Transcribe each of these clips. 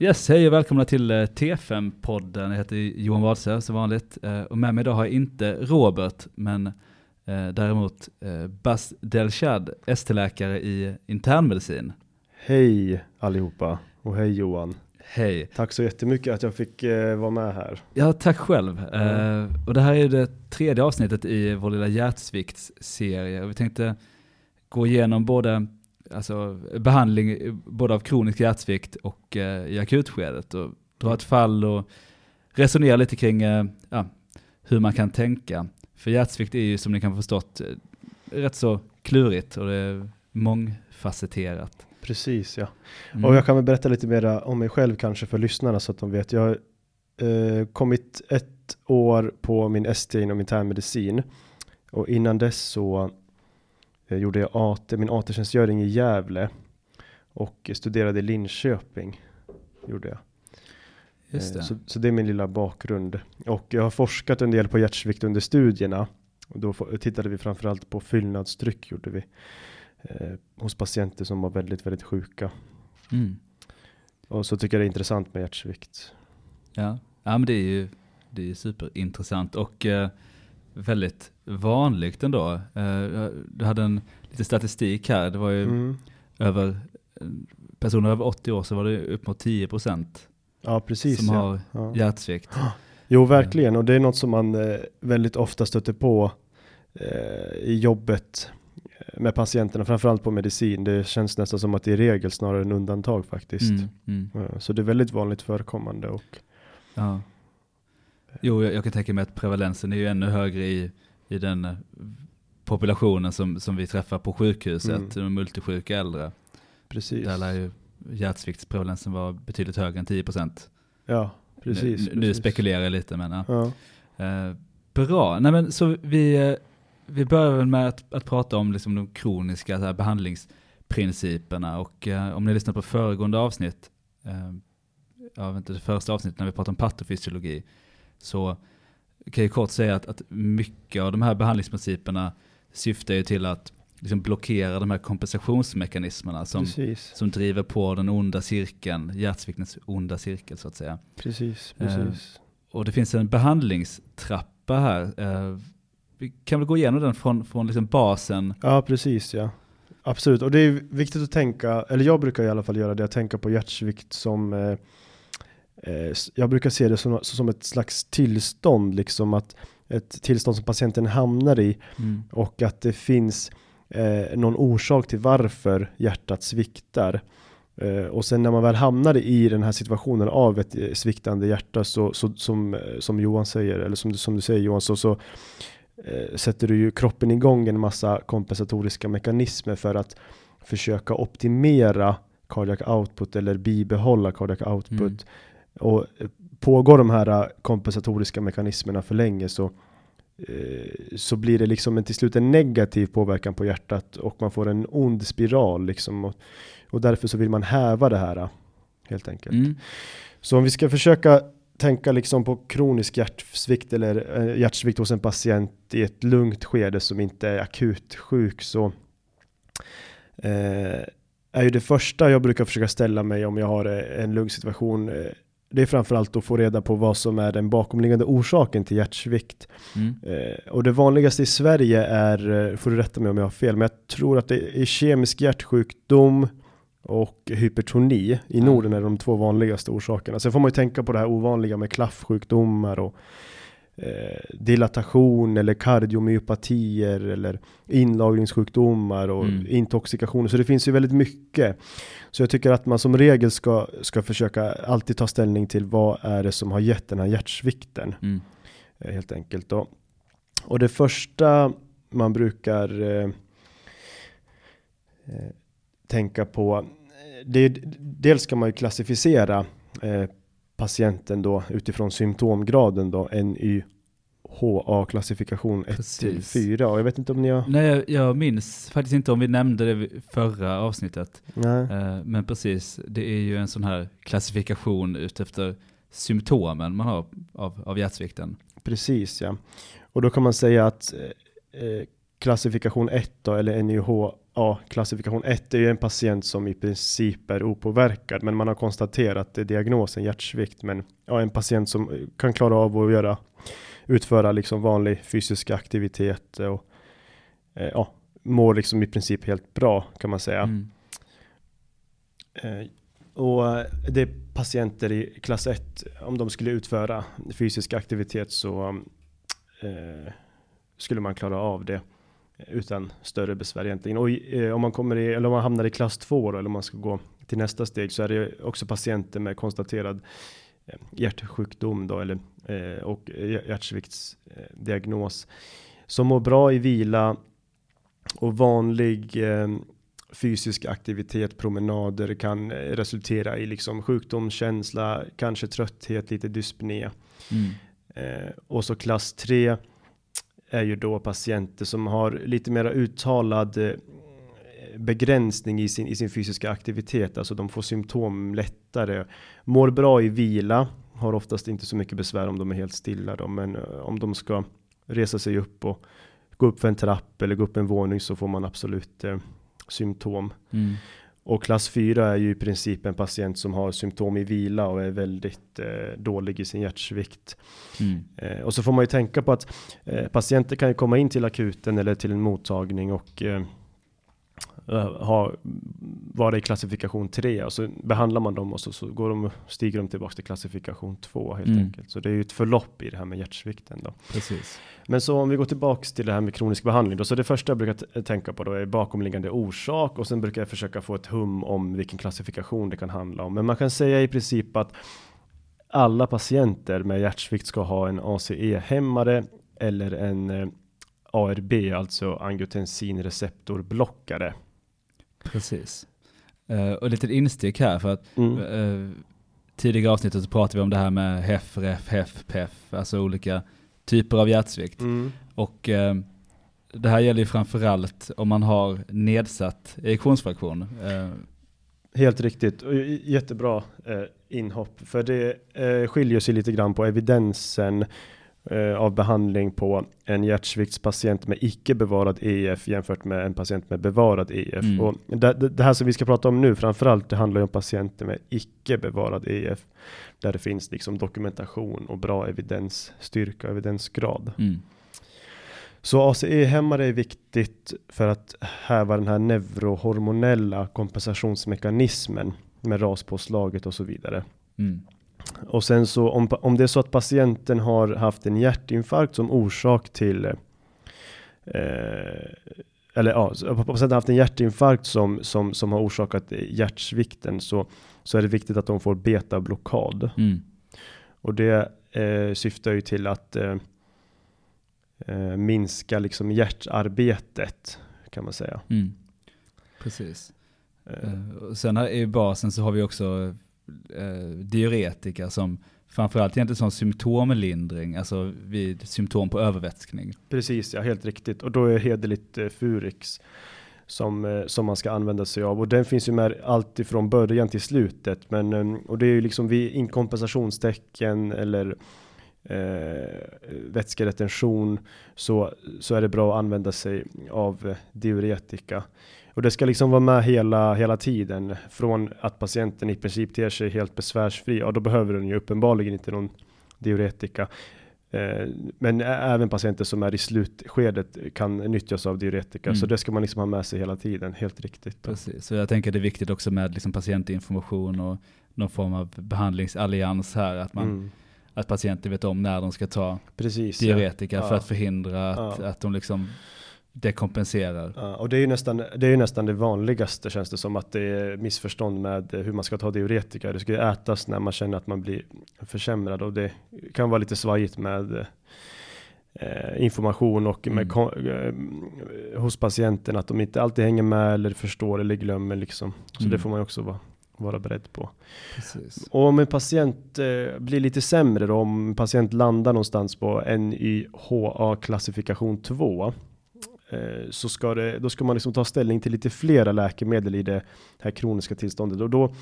Yes, hej och välkomna till eh, T5-podden. Jag heter Johan Wadsö som vanligt. Eh, Och med mig idag har jag inte Robert, men eh, däremot Bas Delshad, ST-läkare i internmedicin. Hej allihopa och hej Johan. Hej. Tack så jättemycket att jag fick eh, vara med här. Ja, tack själv. Eh, och det här är det tredje avsnittet i vår lilla hjärtsviktsserie. Vi tänkte gå igenom både alltså, behandling både av kronisk hjärtsvikt och eh, i akutskedet och dra ett fall och resonera lite kring eh, ja, hur man kan tänka. För hjärtsvikt är ju som ni kan förstått eh, rätt så klurigt och det är mångfacetterat. Precis ja. Mm. Och jag kan väl berätta lite mer om mig själv kanske för lyssnarna så att de vet. Jag har eh, kommit ett år på min ST inom internmedicin och innan dess så eh, gjorde jag AT, min AT-tjänstgöring i Gävle och studerade i Linköping. Gjorde jag. Just det. Eh, Så, så det är min lilla bakgrund. Och jag har forskat en del på hjärtsvikt under studierna. Och då tittade vi framförallt på fyllnadstryck gjorde vi. Eh, hos patienter som var väldigt, väldigt sjuka. Mm. Och så tycker jag det är intressant med hjärtsvikt. Ja, ja men det är ju det är superintressant och eh, väldigt vanligt ändå. Eh, du hade en lite statistik här, det var ju Mm. över eh, personer över 80 år så var det upp mot 10 procent Ja, precis. som ja. har Ja. hjärtsvikt. Jo, verkligen. Och det är något som man eh, väldigt ofta stöter på eh, i jobbet eh, med patienterna, framförallt på medicin. Det känns nästan som att det är regel snarare än undantag faktiskt. Mm, mm, Eh, Så det är väldigt vanligt förekommande och ja. Jo, jag, jag kan tänka mig att prevalensen är ju ännu högre i, i den eh, populationen som, som vi träffar på sjukhuset, Mm. de multisjuka äldre. precis. Där lär ju hjärtsviktsprevalensen vara betydligt högre än 10 procent. Ja, precis. Nu, nu precis. spekulerar jag lite men ja. Eh, bra, nej men så vi, eh, vi börjar väl med att, att prata om liksom de kroniska här, behandlingsprinciperna och eh, om ni lyssnar på föregående avsnitt, eh, ja, vänta, det första avsnittet när vi pratade om patofysiologi, så kan jag kort säga att, att mycket av de här behandlingsprinciperna syftar ju till att liksom blockera de här kompensationsmekanismerna som, precis, som driver på den onda cirkeln, hjärtsviktens onda cirkel så att säga. precis, Eh, precis. Och det finns en behandlingstrappa här. Eh, vi kan väl gå igenom den från, från liksom basen. Ja, precis ja. Absolut, och det är viktigt att tänka, eller jag brukar i alla fall göra det, att tänka på hjärtsvikt som eh, eh, jag brukar se det som, som ett slags tillstånd, liksom att ett tillstånd som patienten hamnar i och att det finns eh, någon orsak till varför hjärtat sviktar. Eh, och sen när man väl hamnar i den här situationen av ett eh, sviktande hjärta så, så som, eh, som Johan säger, eller som, som du säger Johan, så, så eh, sätter du ju kroppen igång en massa kompensatoriska mekanismer för att försöka optimera cardiac output eller bibehålla cardiac output. Mm. Och eh, pågår de här eh, kompensatoriska mekanismerna för länge så eh, så blir det liksom en, till slut en negativ påverkan på hjärtat och man får en ond spiral liksom och, och därför så vill man häva det här helt enkelt. Mm. Så om vi ska försöka tänka liksom på kronisk hjärtsvikt eller hjärtsvikt hos en patient i ett lugnt skede som inte är akut sjuk så eh, är ju det första jag brukar försöka ställa mig om jag har en lungsituation eh, det är framförallt att få reda på vad som är den bakomliggande orsaken till hjärtsvikt. Mm. Eh, och det vanligaste i Sverige är, eh, får du rätta mig om jag har fel, men jag tror att det är kemisk hjärtsjukdom och hypertoni. I. Norden är de två vanligaste orsakerna. Sen får man ju tänka på det här ovanliga med klaffsjukdomar och eh, dilatation eller kardiomyopatier eller inlagringssjukdomar och Mm. intoxikationer. Så det finns ju väldigt mycket. Så jag tycker att man som regel ska, ska försöka alltid ta ställning till vad är det som har gett den här hjärtsvikten Mm. eh, helt enkelt. Då. Och det första man brukar eh, eh, tänka på, det dels ska man ju klassificera eh, patienten då utifrån symptomgraden då, NYHA-klassifikation 1 till Precis. 4. Och jag vet inte om ni har... Nej, jag, jag minns faktiskt inte om vi nämnde det förra avsnittet. Nej. Eh, men precis, det är ju en sån här klassifikation utefter symptomen man har av, av hjärtsvikten. Precis ja. Och då kan man säga att eh, eh, klassifikation 1 då, eller NYHA ja, klassifikation 1 är ju en patient som i princip är opåverkad, men man har konstaterat diagnosen hjärtsvikt. Men ja, en patient som kan klara av att göra, utföra liksom vanlig fysisk aktivitet och eh, ja, mår liksom i princip helt bra kan man säga. Mm. Eh, och det är patienter i klass 1, om de skulle utföra fysisk aktivitet så eh, skulle man klara av det utan större besvär egentligen. Och eh, om man kommer i, eller om man hamnar i klass 2 då, eller om man ska gå till nästa steg så är det också patienter med konstaterad eh, hjärtsjukdom då, eller, eh, och hjärtsviktsdiagnos som mår bra i vila och vanlig eh, fysisk aktivitet, promenader kan resultera i liksom sjukdomskänsla, kanske trötthet, lite dyspné. Mm. Eh, och så klass 3 är ju då patienter som har lite mer uttalad eh, begränsning i sin, i sin fysiska aktivitet, alltså de får symptom lättare, mår bra i vila, har oftast inte så mycket besvär om de är helt stilla då, men eh, om de ska resa sig upp och gå upp för en trapp eller gå upp en våning så får man absolut eh, symptom. Mm. Och klass 4 är ju i princip en patient som har symptom i vila och är väldigt eh, dålig i sin hjärtsvikt. Mm. Eh, och så får man ju tänka på att eh, patienter kan ju komma in till akuten eller till en mottagning och eh, ha, vara i klassifikation 3 och så behandlar man dem och så, så går de, stiger de tillbaka till klassifikation 2 helt mm. enkelt. Så det är ju ett förlopp i det här med hjärtsvikten då. Precis. Men så om vi går tillbaks till det här med kronisk behandling då, så det första jag brukar tänka på då är bakomliggande orsak och sen brukar jag försöka få ett hum om vilken klassifikation det kan handla om. Men man kan säga i princip att alla patienter med hjärtsvikt ska ha en ACE-hämmare eller en eh, ARB, alltså angiotensinreceptorblockare. Precis. Uh, och lite instick här för att mm. uh, tidigare avsnittet så pratade vi om det här med HEF, REF, HEF, PEF, alltså olika typer av hjärtsvikt. Mm. Och uh, det här gäller ju framförallt om man har nedsatt ejektionsfraktion. Helt riktigt, och jättebra inhopp, för det skiljer sig lite grann på evidensen av behandling på en hjärtsviktspatient med icke bevarad EF jämfört med en patient med bevarad EF. Mm. Och det, det, här som vi ska prata om nu framförallt, det handlar ju om patienter med icke bevarad EF, där det finns liksom dokumentation och bra evidensstyrka och evidensgrad. Mm. Så ACE-hämmare är viktigt för att häva den här neurohormonella kompensationsmekanismen med raspåslaget och så vidare. Mm. Och sen så om, om det är så att patienten har haft en hjärtinfarkt som orsak till eh, eller ja, patienten har haft en hjärtinfarkt som, som, som har orsakat hjärtsvikten så, så är det viktigt att de får betablockad. Mm. Och det eh, syftar ju till att eh, eh, minska liksom hjärtarbetet kan man säga. Mm. Precis. Uh. sen här i basen så har vi också eh, diuretika som framförallt egentligen som symptomlindring, alltså vid symptom på övervätskning. Precis, ja helt riktigt. Och då är hederligt eh, Furix som, eh, som man ska använda sig av. Och den finns ju med allt ifrån början till slutet. Men, eh, och det är ju liksom vid inkompensationstecken eller eh, vätskeretention så, så är det bra att använda sig av eh, diuretika. Och det ska liksom vara med hela, hela tiden. Från att patienten i princip ter sig helt besvärsfri. Ja, då behöver den ju uppenbarligen inte någon diuretika. Eh, men även patienter som är i slutskedet kan nyttjas av diuretika. Mm. Så det ska man liksom ha med sig hela tiden, helt riktigt. Precis, så jag tänker det är viktigt också med liksom patientinformation och någon form av behandlingsallians här. Att, man, mm. att patienter vet om när de ska ta Precis, diuretika ja. för att förhindra att, ja. att de liksom det kompenserar. Ja, och det är ju nästan det, är nästan det vanligaste känns det som att det är missförstånd med hur man ska ta diuretika. Det ska ju ätas när man känner att man blir försämrad och det kan vara lite svajigt med eh, information och med mm. eh, hos patienten att de inte alltid hänger med eller förstår eller glömmer liksom. Så mm. det får man ju också vara vara beredd på. Precis. Och om en patient eh, blir lite sämre då, om en patient landar någonstans på NYHA klassifikation 2 Eh, så ska det, då ska man liksom ta ställning till lite flera läkemedel i det här kroniska tillståndet och då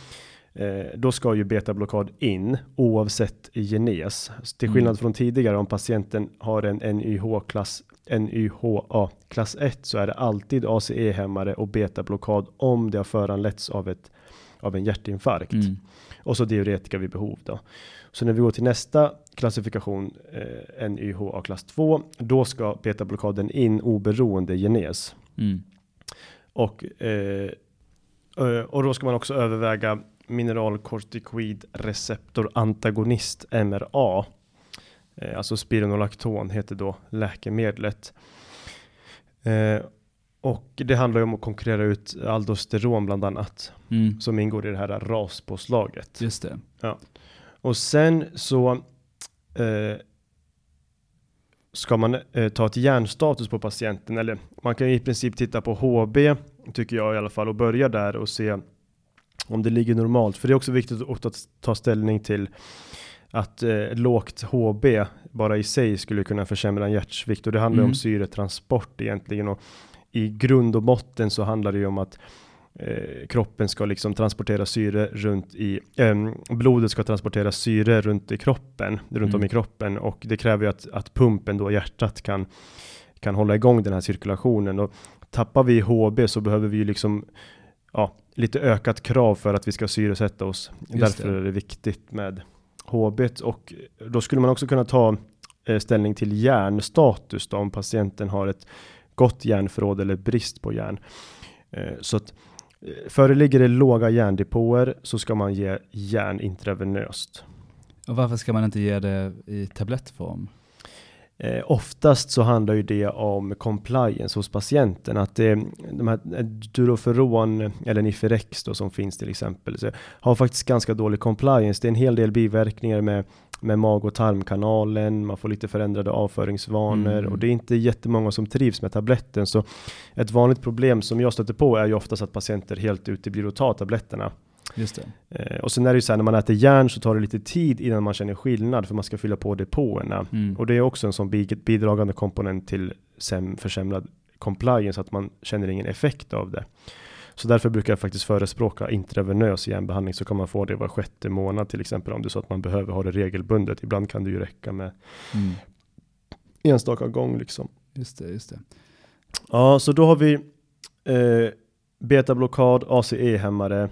eh, då ska ju betablockad in oavsett genes. Till skillnad mm. från tidigare om patienten har en NYH-klass NYHA klass 1 så är det alltid ACE-hämmare och betablockad om det har föranletts av, ett, av en hjärtinfarkt. Mm. Och så diuretika vid behov då. Så när vi går till nästa klassifikation, eh, NYHA klass 2, då ska betablockaden in oberoende genes. Mm. Och, eh, eh, och då ska man också överväga mineralkortikoid receptor antagonist MRA. Eh, alltså spironolakton heter då läkemedlet. Eh, och det handlar ju om att konkurrera ut aldosteron bland annat Mm. som ingår i det här raspåslaget. Just det. Och sen så eh, ska man eh, ta ett järnstatus på patienten eller man kan ju i princip titta på HB tycker jag i alla fall och börja där och se om det ligger normalt. För det är också viktigt att ta, ta ställning till att eh, lågt HB bara i sig skulle kunna försämra en hjärtsvikt och det handlar Mm. om syretransport egentligen och i grund och botten så handlar det ju om att eh, kroppen ska liksom transportera syre runt i, ehm, blodet ska transportera syre runt i kroppen, runt om Mm. i kroppen och det kräver ju att, att pumpen då, hjärtat kan, kan hålla igång den här cirkulationen och tappar vi HB så behöver vi ju liksom ja, lite ökat krav för att vi ska syresätta oss. Därför det. är det viktigt med HB och då skulle man också kunna ta eh, ställning till järnstatus då om patienten har ett gott järnförråd eller brist på järn. Eh, så att eh, föreligger det låga järndepåer så ska man ge järn intravenöst. Och varför ska man inte ge det i tablettform? Eh, oftast så handlar ju det om compliance hos patienten, att det, de här eh, Duroferon eller Niferex då som finns till exempel, så har faktiskt ganska dålig compliance. Det är en hel del biverkningar med, med mag och tarmkanalen, man får lite förändrade avföringsvanor Mm. och det är inte jättemånga som trivs med tabletten. Så ett vanligt problem som jag stöter på är ju oftast att patienter helt uteblir att ta tabletterna. Just det. Eh, och sen är det ju så här när man äter järn så tar det lite tid innan man känner skillnad för man ska fylla på depåerna. Mm. Och det är också en sån bi- bidragande komponent till sem- försämrad compliance, att man känner ingen effekt av det. Så därför brukar jag faktiskt förespråka intravenös järnbehandling så kan man få det var sjätte månad till exempel om det är så att man behöver ha det regelbundet. Ibland kan det ju räcka med Mm. enstaka gång liksom. Just det, just det. Ja, så då har vi eh, betablockad, ACE-hämmare,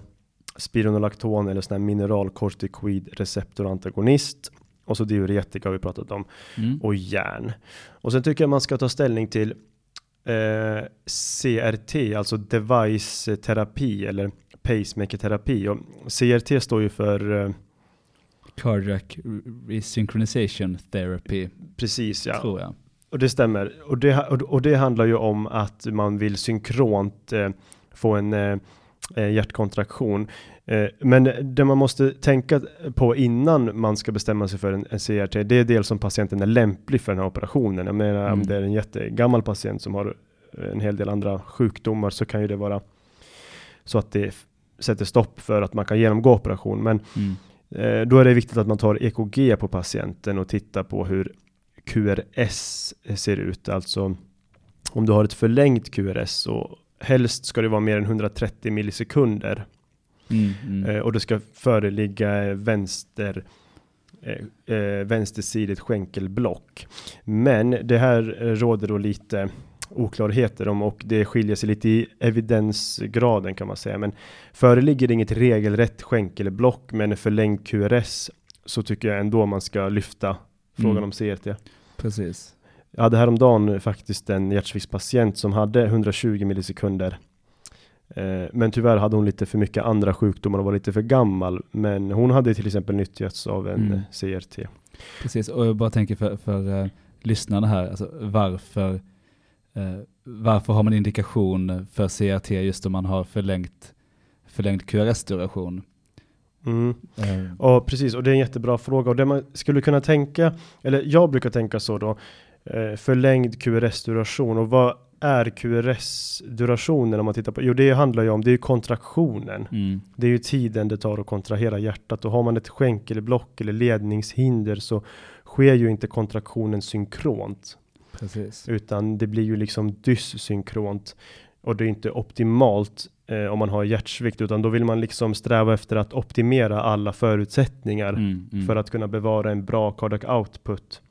spironolakton eller sån här mineralkortikoid receptorantagonist och så diuretika har vi pratat om Mm. och järn. Och sen tycker jag man ska ta ställning till eh, CRT, alltså device terapi eller pacemaker terapi. Och CRT står ju för eh, Cardiac resynchronization therapy, precis ja, tror jag. och det stämmer. Och det, och, det handlar ju om att man vill synkront eh, få en eh, hjärtkontraktion. Eh, men det man måste tänka på innan man ska bestämma sig för en, en CRT, det är dels om patienten är lämplig för den här operationen. Jag menar om Mm. det är en jättegammal patient som har eh, en hel del andra sjukdomar så kan ju det vara så att det sätter stopp för att man kan genomgå operation. Men Mm. Eh, Då är det viktigt att man tar EKG på patienten och tittar på hur QRS ser ut. Alltså om du har ett förlängt QRS och helst ska det vara mer än 130 millisekunder Mm. Mm. eh, och det ska föreligga vänster eh, eh, vänstersidigt skänkelblock. Men det här eh, råder då lite oklarheter om och det skiljer sig lite i evidensgraden kan man säga. Men föreligger inget regelrätt skänkelblock med en förlängd QRS så tycker jag ändå man ska lyfta frågan Mm. om CRT. Precis. Jag hade häromdagen faktiskt en hjärtsviktspatient som hade 120 millisekunder. Eh, Men tyvärr hade hon lite för mycket andra sjukdomar och var lite för gammal. Men hon hade till exempel nyttjats av en Mm. CRT. Precis, och jag bara tänker för, för uh, lyssnarna här, alltså varför, eh, varför har man indikation för CRT just om man har förlängt, förlängd QRS-duration? Mm. Eh, Ja, precis. Och det är en jättebra fråga. Och det man skulle kunna tänka, eller jag brukar tänka så då, eh, förlängd QRS-duration. Och vad är QRS-durationen om man tittar på? Jo, det handlar ju om, det är ju kontraktionen. mm, Det är ju tiden det tar att kontrahera hjärtat och har man ett skänkelblock eller ledningshinder så sker ju inte kontraktionen synkront precis. utan det blir ju liksom dyssynkront och det är inte optimalt eh, om man har hjärtsvikt utan då vill man liksom sträva efter att optimera alla förutsättningar Mm, mm. för att kunna bevara en bra cardiac output.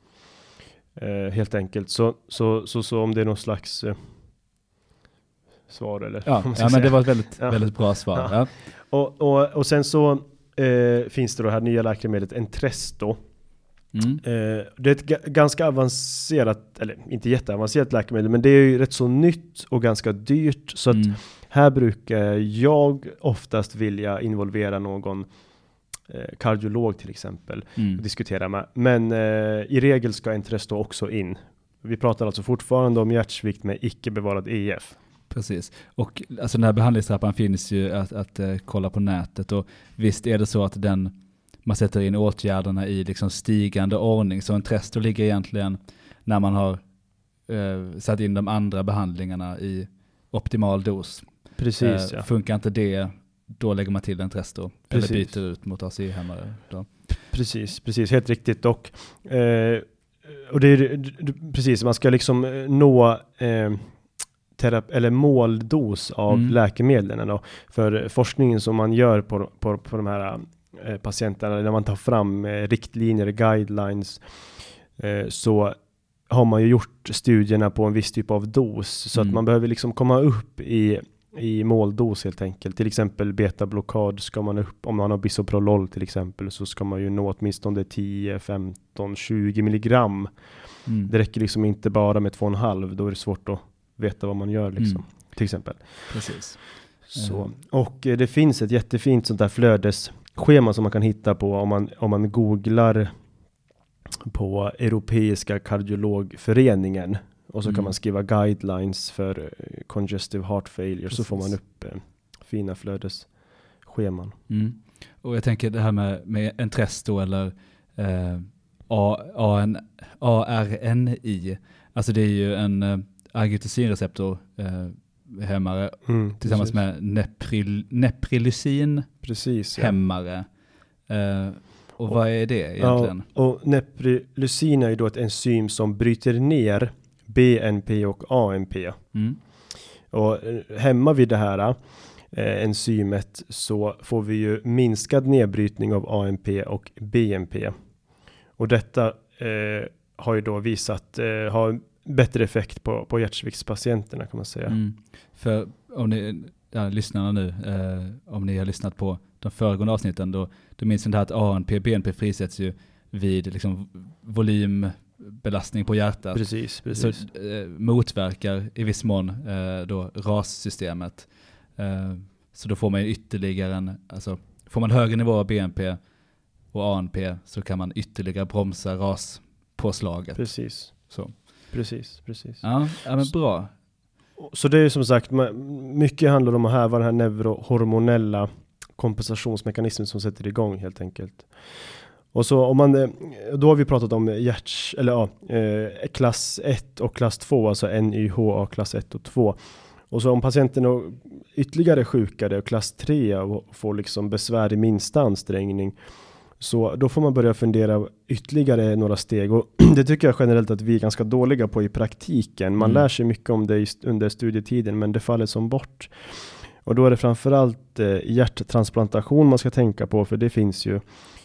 Eh, helt enkelt. Så, så, så, så om det är någon slags eh, svar eller? Ja, ja men säga. det var ett väldigt, Ja. väldigt bra svar. Ja. Och, och, och sen så eh, finns det då det här nya läkemedlet Entresto. Mm. Eh, det är ett ga- ganska avancerat, eller inte jätteavancerat läkemedel, men det är ju rätt så nytt och ganska dyrt. Så att Mm. här brukar jag oftast vilja involvera någon kardiolog till exempel och Mm. diskutera med. Men eh, i regel ska Entresto också in. Vi pratar alltså fortfarande om hjärtsvikt med icke bevarad EF. Precis. Och alltså den här behandlingstrappan finns ju att, att eh, kolla på nätet och visst är det så att den man sätter in åtgärderna i liksom stigande ordning. Så en Tresto ligger egentligen när man har eh, satt in de andra behandlingarna i optimal dos. Precis Eh, ja. Funkar inte det, då lägger man till en Tresto. Precis. Eller byter ut mot ACE-hämmare. Då. Precis, precis, helt riktigt. Och, eh, och det är precis, man ska liksom eh, nå eh, terap- eller måldos av Mm. läkemedlen. Då. För forskningen som man gör på, på, på de här eh, patienterna, när man tar fram eh, riktlinjer, guidelines, eh, så har man ju gjort studierna på en viss typ av dos. Så Mm. att man behöver liksom komma upp i i måldos helt enkelt. Till exempel betablockad ska man upp, om man har bisoprolol till exempel, så ska man ju nå åtminstone 10, 15, 20 milligram. Mm. Det räcker liksom inte bara med 2,5, då är det svårt att veta vad man gör liksom. Mm. Till exempel. Precis. Så. Mm. Och eh, det finns ett jättefint sånt där flödesschema som man kan hitta på om man, om man googlar på Europeiska kardiologföreningen. Och så Mm. kan man skriva guidelines för eh, congestive heart failure så får man Precis. upp eh, fina flödesscheman. Mm. Och jag tänker det här med, med en Tresto eller eh, ARNI. Alltså det är ju en eh, angiotensinreceptor eh, hämmare Mm, tillsammans precis. med nepril, neprilysin Precis. Ja. hämmare. Eh, och vad är det Ja, egentligen? och neprilysin är ju då ett enzym som bryter ner BNP och ANP. Mm. Och eh, hämmar vi det här eh, enzymet så får vi ju minskad nedbrytning av ANP och BNP. Och detta eh, har ju då visat eh, ha bättre effekt på, på hjärtsviktspatienterna kan man säga. Mm. För om ni, ja, lyssnarna nu, eh, om ni har lyssnat på de föregående avsnitten, då, då minns ni det här att ANP, BNP frisätts ju vid liksom, volymbelastning på hjärtat. Precis, Så precis. eh, motverkar i viss mån eh, då RAS-systemet. Eh, så då får man ytterligare en, alltså får man högre nivå av BNP och ANP så kan man ytterligare bromsa RAS-påslaget. Precis, Så. precis, precis. Ja, ja, men bra. Så det är ju som sagt, mycket handlar om att häva den här neurohormonella kompensationsmekanismen som sätter igång helt enkelt. Och så om man, eh, då har vi pratat om hjärts, eller ja, eh, klass 1 och klass 2, alltså NYHA klass 1 och 2. Och så om patienten är ytterligare sjukare och klass 3 och får liksom besvär i minsta ansträngning, så då får man börja fundera ytterligare några steg och det tycker jag generellt att vi är ganska dåliga på i praktiken. Man Mm. lär sig mycket om det under studietiden men det faller som bort. Och då är det framförallt eh, hjärttransplantation man ska tänka på för det finns ju.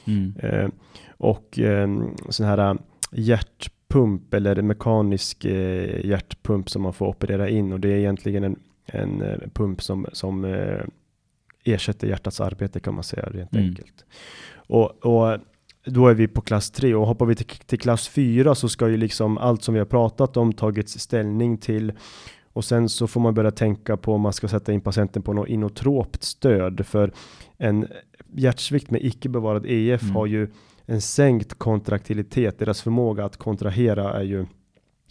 Mm. Eh, och eh, sån här eh, hjärtpump eller mekanisk eh, hjärtpump som man får operera in och det är egentligen en, en eh, pump som, som eh, ersätter hjärtats arbete kan man säga rent Mm. enkelt. Och, och då är vi på klass 3 och hoppar vi till, till klass 4 så ska ju liksom allt som vi har pratat om tagits ställning till och sen så får man börja tänka på om man ska sätta in patienten på något inotropt stöd för en hjärtsvikt med icke bevarad EF Mm. har ju en sänkt kontraktilitet. Deras förmåga att kontrahera är ju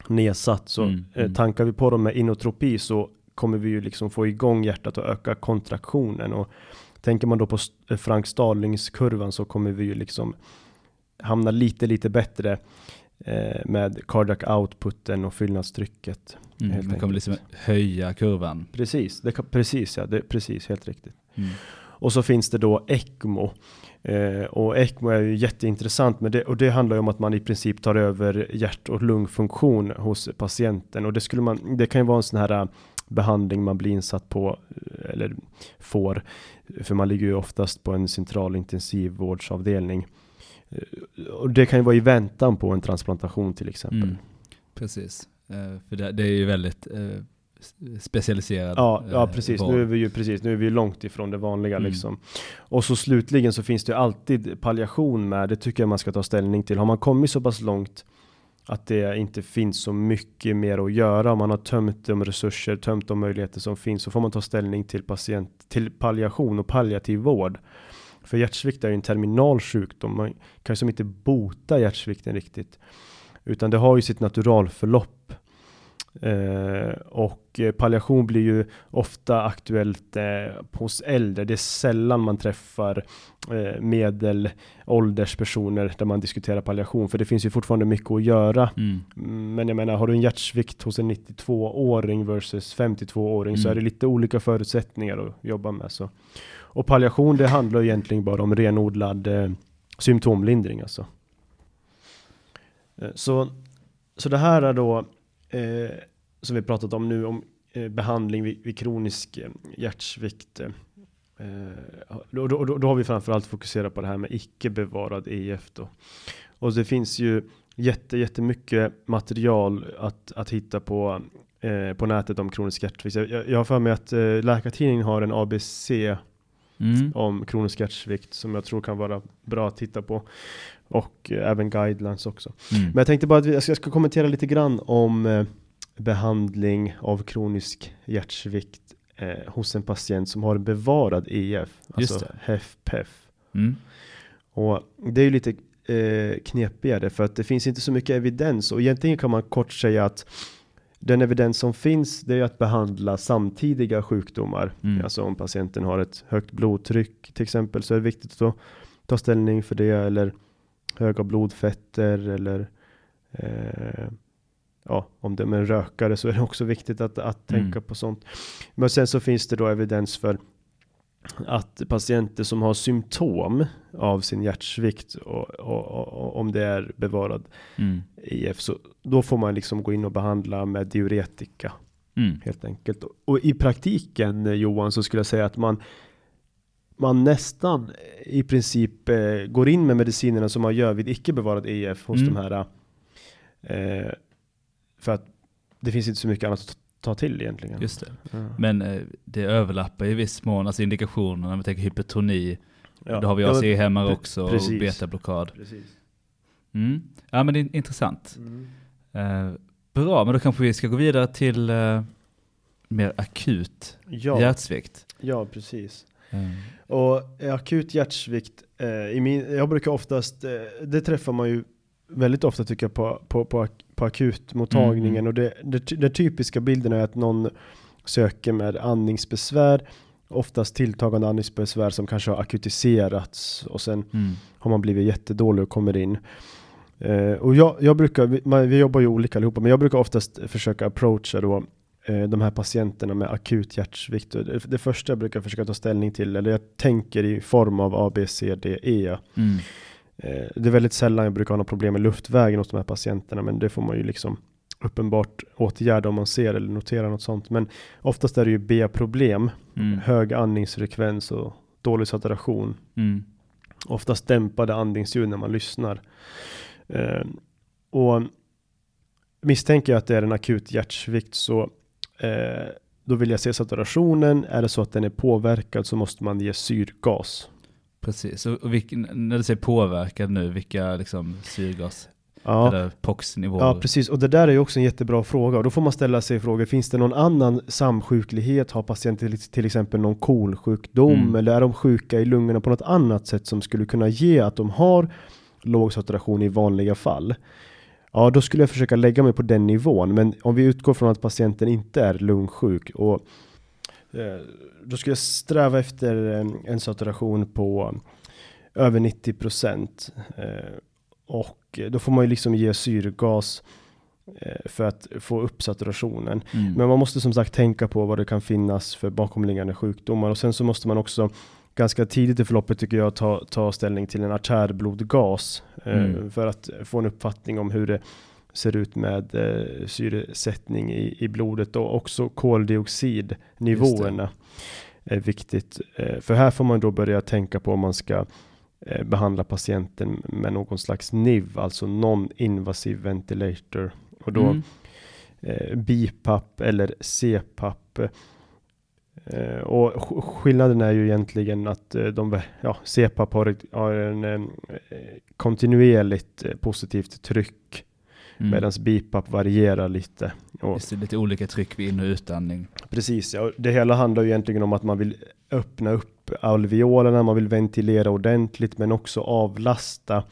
nedsatt. Så Mm, eh, mm. tankar vi på dem med inotropi så kommer vi ju liksom få igång hjärtat och öka kontraktionen. Och tänker man då på eh, Frank Starlings-kurvan så kommer vi ju liksom hamna lite, lite bättre eh, med cardiac outputen och fyllnadstrycket. Mm. helt Man kommer liksom höja kurvan. Precis, det precis ja, det precis helt riktigt. Mm. Och så finns det då ECMO. Eh, och ECMO är ju jätteintressant, men det, och det handlar ju om att man i princip tar över hjärt och lungfunktion hos patienten. Och det, skulle man, det kan ju vara en sån här eh, behandling man blir insatt på, eh, eller får, för man ligger ju oftast på en central intensivvårdsavdelning. Eh, och det kan ju vara i väntan på en transplantation till exempel. Mm. Precis, Eh, för det, det är ju väldigt eh, specialiserad Ja, ja eh, precis. Nu är vi ju precis, nu är vi långt ifrån det vanliga Mm. liksom. Och så slutligen så finns det ju alltid palliation med. Det tycker jag man ska ta ställning till. Har man kommit så pass långt att det inte finns så mycket mer att göra. Man har tömt de resurser, tömt de möjligheter som finns. Så får man ta ställning till patient, till palliation och palliativ vård. För hjärtsvikt är ju en terminal sjukdom. Man kan ju som inte bota hjärtsvikten riktigt. Utan det har ju sitt naturalförlopp. Eh, och eh, palliation blir ju ofta aktuellt eh, hos äldre. Det är sällan man träffar eh, medelålderspersoner där man diskuterar palliation. För det finns ju fortfarande mycket att göra. Mm. Mm, Men jag menar, har du en hjärtsvikt hos en 92-åring versus 52-åring så Mm. är det lite olika förutsättningar att jobba med. Så. Och palliation det handlar egentligen bara om renodlad eh, symptomlindring alltså. Eh, så, så det här är då eh, som vi pratat om nu om eh, behandling vid, vid kronisk eh, hjärtsvikt. Eh, då, då, då, då har vi framförallt fokuserat på det här med icke bevarad EF då. Och det finns ju jätte, jättemycket material att, att hitta på, eh, på nätet om kronisk hjärtsvikt. Jag, jag har för mig att eh, Läkartidningen har en ABC Mm. om kronisk hjärtsvikt som jag tror kan vara bra att titta på. Och eh, även guidelines också. Mm. Men jag tänkte bara att jag, ska, jag ska kommentera lite grann om eh, behandling av kronisk hjärtsvikt eh, hos en patient som har en bevarad EF, alltså HEF-PEF. Mm. Och det är ju lite eh, knepigare för att det finns inte så mycket evidens och egentligen kan man kort säga att den evidens som finns det är att behandla samtidiga sjukdomar. Mm. Alltså om patienten har ett högt blodtryck till exempel så är det viktigt att ta ställning för det eller höga blodfetter eller eh, ja, om det är en rökare så är det också viktigt att, att Mm. tänka på sånt. Men sen så finns det då evidens för att patienter som har symptom av sin hjärtsvikt och, och, och, om det är bevarad Mm. EF så då får man liksom gå in och behandla med diuretika Mm. helt enkelt. Och i praktiken Johan så skulle jag säga att man man nästan i princip eh, går in med medicinerna som man gör vid icke bevarad EF hos Mm. de här eh, för att det finns inte så mycket annat att ta till egentligen. Just det. Ja. Men eh, det överlappar i viss mån, alltså indikationerna, när vi tänker hypertoni, Ja. då har vi Ja, men- AC-hämmare pre- också och precis. betablockad. Precis. Mm. Ja men det är intressant. Mm. Eh, bra, men då kanske vi ska gå vidare till eh, mer akut Ja, hjärtsvikt. ja, precis. Eh, Och eh, akut hjärtsvikt, eh, i min, jag brukar oftast, eh, det träffar man ju väldigt ofta tycker jag på, på, på, på akutmottagningen. Mm. Och det, den typiska bilden är att någon söker med andningsbesvär, oftast tilltagande andningsbesvär som kanske har akutiserats och sen mm. har man blivit jättedålig och kommer in. Eh, och jag, jag brukar, vi- man, vi jobbar ju olika allihopa, men jag brukar oftast försöka approacha då eh, de här patienterna med akut hjärtsvikt. Det, det första jag brukar försöka ta ställning till, eller jag tänker i form av A, B, C, D, E. Mm. Eh, det är väldigt sällan jag brukar ha något problem med luftvägen hos de här patienterna, men det får man ju liksom uppenbart åtgärda om man ser eller noterar något sånt. Men oftast är det ju B-problem, Mm. hög andningsfrekvens och dålig saturation Mm. oftast dämpade andningsljud när man lyssnar. Eh, och misstänker jag att det är en akut hjärtsvikt så eh, då vill jag se saturationen. Är det så att den är påverkad så måste man ge syrgas. Precis, och, vilken, när du säger påverkad nu, vilka liksom syrgas Ja, eller POX-nivåer? ja, precis. Och det där är ju också en jättebra fråga. Och då får man ställa sig frågor. Finns det någon annan samsjuklighet? Har patienten till, till exempel någon KOL-sjukdom? Mm. Eller är de sjuka i lungorna på något annat sätt som skulle kunna ge att de har låg saturation i vanliga fall? Ja, då skulle jag försöka lägga mig på den nivån. Men om vi utgår från att patienten inte är lungsjuk och då skulle jag sträva efter en, en saturation på över 90 procent. Eh, och då får man ju liksom ge syrgas eh, för att få upp saturationen. Mm. Men man måste som sagt tänka på vad det kan finnas för bakomliggande sjukdomar och sen så måste man också ganska tidigt i förloppet tycker jag ta, ta ställning till en artärblodgas eh, Mm. för att få en uppfattning om hur det ser ut med eh, syresättning i, i blodet och också koldioxidnivåerna är viktigt. Eh, för här får man då börja tänka på om man ska eh, behandla patienten med någon slags NIV, alltså non-invasive ventilator. Och då Mm. eh, BiPAP eller CPAP. Eh, och sk- skillnaden är ju egentligen att eh, de, ja, CPAP har, har en eh, kontinuerligt eh, positivt tryck Mm. medan BiPAP varierar lite. Och Just det, lite olika tryck vid in och utandning. Precis, ja. det hela handlar ju egentligen om att man vill öppna upp alveolerna, man vill ventilera ordentligt men också avlasta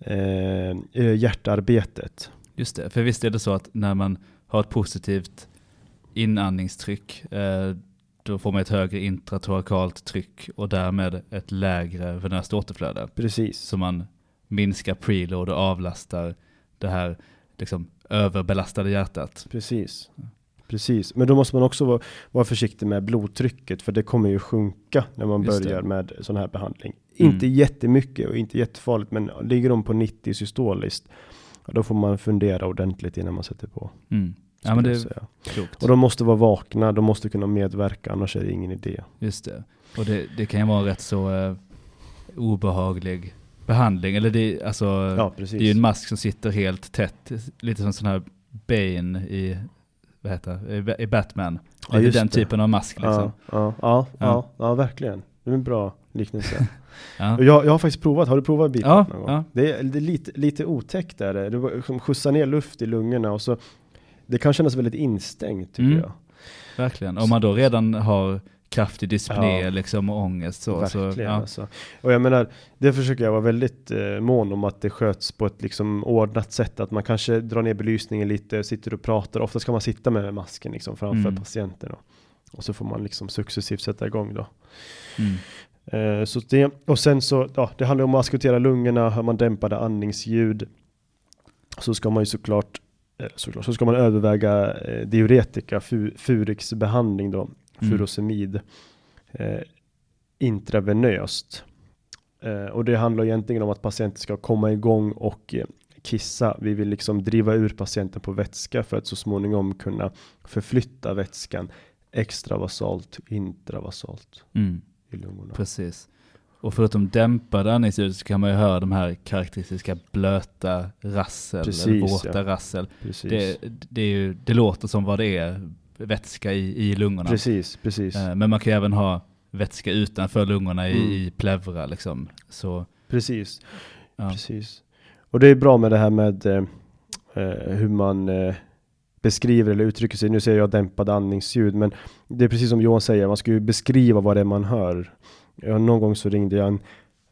eh, eh, hjärtarbetet. Just det, för visst är det så att när man har ett positivt inandningstryck eh, då får man ett högre intratorakalt tryck och därmed ett lägre venöst återflöde. Precis, Så man minskar preload och avlastar det här liksom, överbelastade hjärtat. precis. Precis, men då måste man också vara, vara försiktig med blodtrycket för det kommer ju sjunka när man Just det. börjar med sån här behandling. Mm. Inte jättemycket och inte jättefarligt men ligger de på 90 systoliskt då får man fundera ordentligt innan man sätter på. Mm. Ja men det är klokt. Och de måste vara vakna, de måste kunna medverka annars är det ingen idé. Just det. Och det, det kan ju vara rätt så eh, obehaglig behandling. Eller det, alltså, Ja, det är ju en mask som sitter helt tätt. Lite som sån här Bane i, vad heter i i Batman. Ja, Lite den det. typen av mask liksom. Ja, ja, ja, Ja. verkligen. Det är en bra liknelse. Ja. Jag, jag har faktiskt provat, har du provat BiPAP Ja, någon gång? ja. Det är, det är lite, lite otäckt där. Det var skjutsar ner luft i lungorna och så det kan kännas väldigt instängt tycker Mm. jag. Verkligen. Om man då redan har kraftig dyspné Ja. liksom, och ångest så. så Verkligen ja. alltså. Och jag menar, det försöker jag vara väldigt eh, mån om att det sköts på ett liksom ordnat sätt. Att man kanske drar ner belysningen lite, sitter och pratar. Ofta ska man sitta med masken liksom framför Mm. patienten. Och, och så får man liksom successivt sätta igång då. Mm. Eh, så det, och sen så, ja, det handlar om att askutera lungorna, har man dämpade andningsljud så ska man ju såklart, eh, såklart så ska man överväga eh, diuretika, fu, Furixbehandling då. Furosemid, eh, intravenöst. Eh, och det handlar egentligen om att patienten ska komma igång och eh, kissa. Vi vill liksom driva ur patienten på vätska för att så småningom kunna förflytta vätskan extravasalt, intravasalt Mm. i lungorna. Precis. Och förutom dämpade andningsljud så kan man ju höra de här karaktäristiska blöta rassel, Precis, eller våta ja. rassel. Det, det, är ju, det låter som vad det är, vätska i, i lungorna. Precis, precis. Eh, Men man kan ju även ha vätska utanför lungorna i, Mm. i pleura liksom. Så, Precis. ja. Precis. Och det är bra med det här med eh, eh, hur man eh, beskriver eller uttrycker sig. Nu säger jag dämpade andningsljud, men det är precis som Johan säger, man ska ju beskriva vad det är man hör. Ja, någon gång så ringde jag en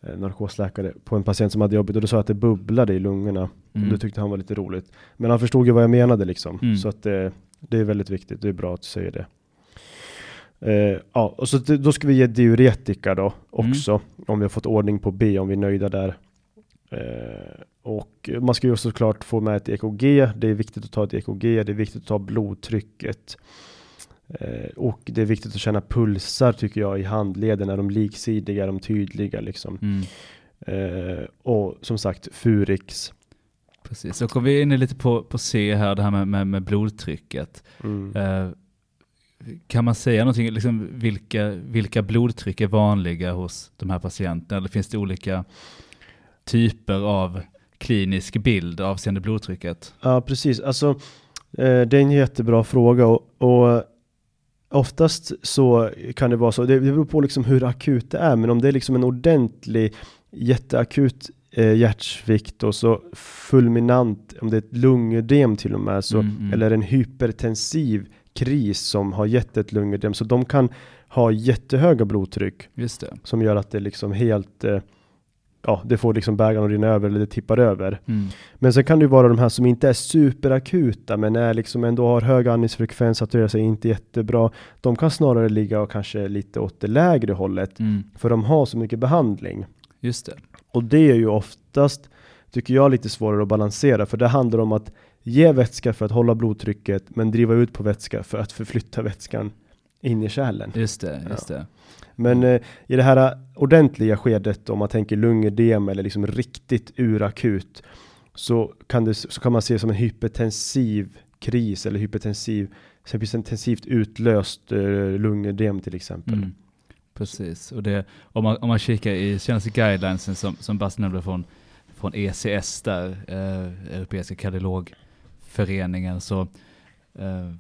eh, narkosläkare på en patient som hade jobbet och då sa jag att det bubblade i lungorna. Mm. Och det tyckte han var lite roligt. Men han förstod ju vad jag menade liksom. Mm. Så att det, det är väldigt viktigt. Det är bra att du säger det. Eh, ja, och så då ska vi ge diuretika då också. Om vi har fått ordning på B, om vi är nöjda där. Eh, och man ska ju såklart få med ett EKG. Det är viktigt att ta ett EKG. Det är viktigt att ta blodtrycket. Eh, och det är viktigt att känna pulsar tycker jag i handleden. Är de liksidiga? Är de tydliga liksom? Mm. Och som sagt, Furix. Precis, så kom vi in lite på, på C här, det här med, med, med blodtrycket. Mm. Eh, kan man säga någonting, liksom vilka, vilka blodtryck är vanliga hos de här patienterna? Eller finns det olika typer av klinisk bild avseende blodtrycket? Ja, precis. Alltså, eh, det är en jättebra fråga och, och oftast så kan det vara så. Det, det beror på liksom hur akut det är, men om det är liksom en ordentlig jätteakut eh, hjärtsvikt och så fulminant, om det är ett lungödem till och med, så, Mm, mm. eller en hypertensiv kris som har gett ett lungödem, så de kan ha jättehöga blodtryck som gör att det liksom helt, eh, ja, det får liksom bägaren att rinna över eller det tippar över. Mm. Men sen kan det ju vara de här som inte är superakuta men är liksom ändå har hög andningsfrekvens, saturerar sig inte jättebra. De kan snarare ligga och kanske lite åt det lägre hållet Mm. för de har så mycket behandling. Just det. Och det är ju oftast, tycker jag, lite svårare att balansera för det handlar om att ge vätska för att hålla blodtrycket men driva ut på vätska för att förflytta vätskan in i kärlen. Just det, just det. Men eh, i det här ordentliga skedet, om man tänker lungödem eller liksom riktigt urakut, så kan, det, så kan man se som en hypertensiv kris eller hypertensiv, intensivt utlöst eh, lungödem till exempel. Mm. Precis, och det, om, man, om man kikar i senaste guidelinesen som, som Bas nämnde från, från ECS där, eh, Europeiska kardiologföreningen, så eh,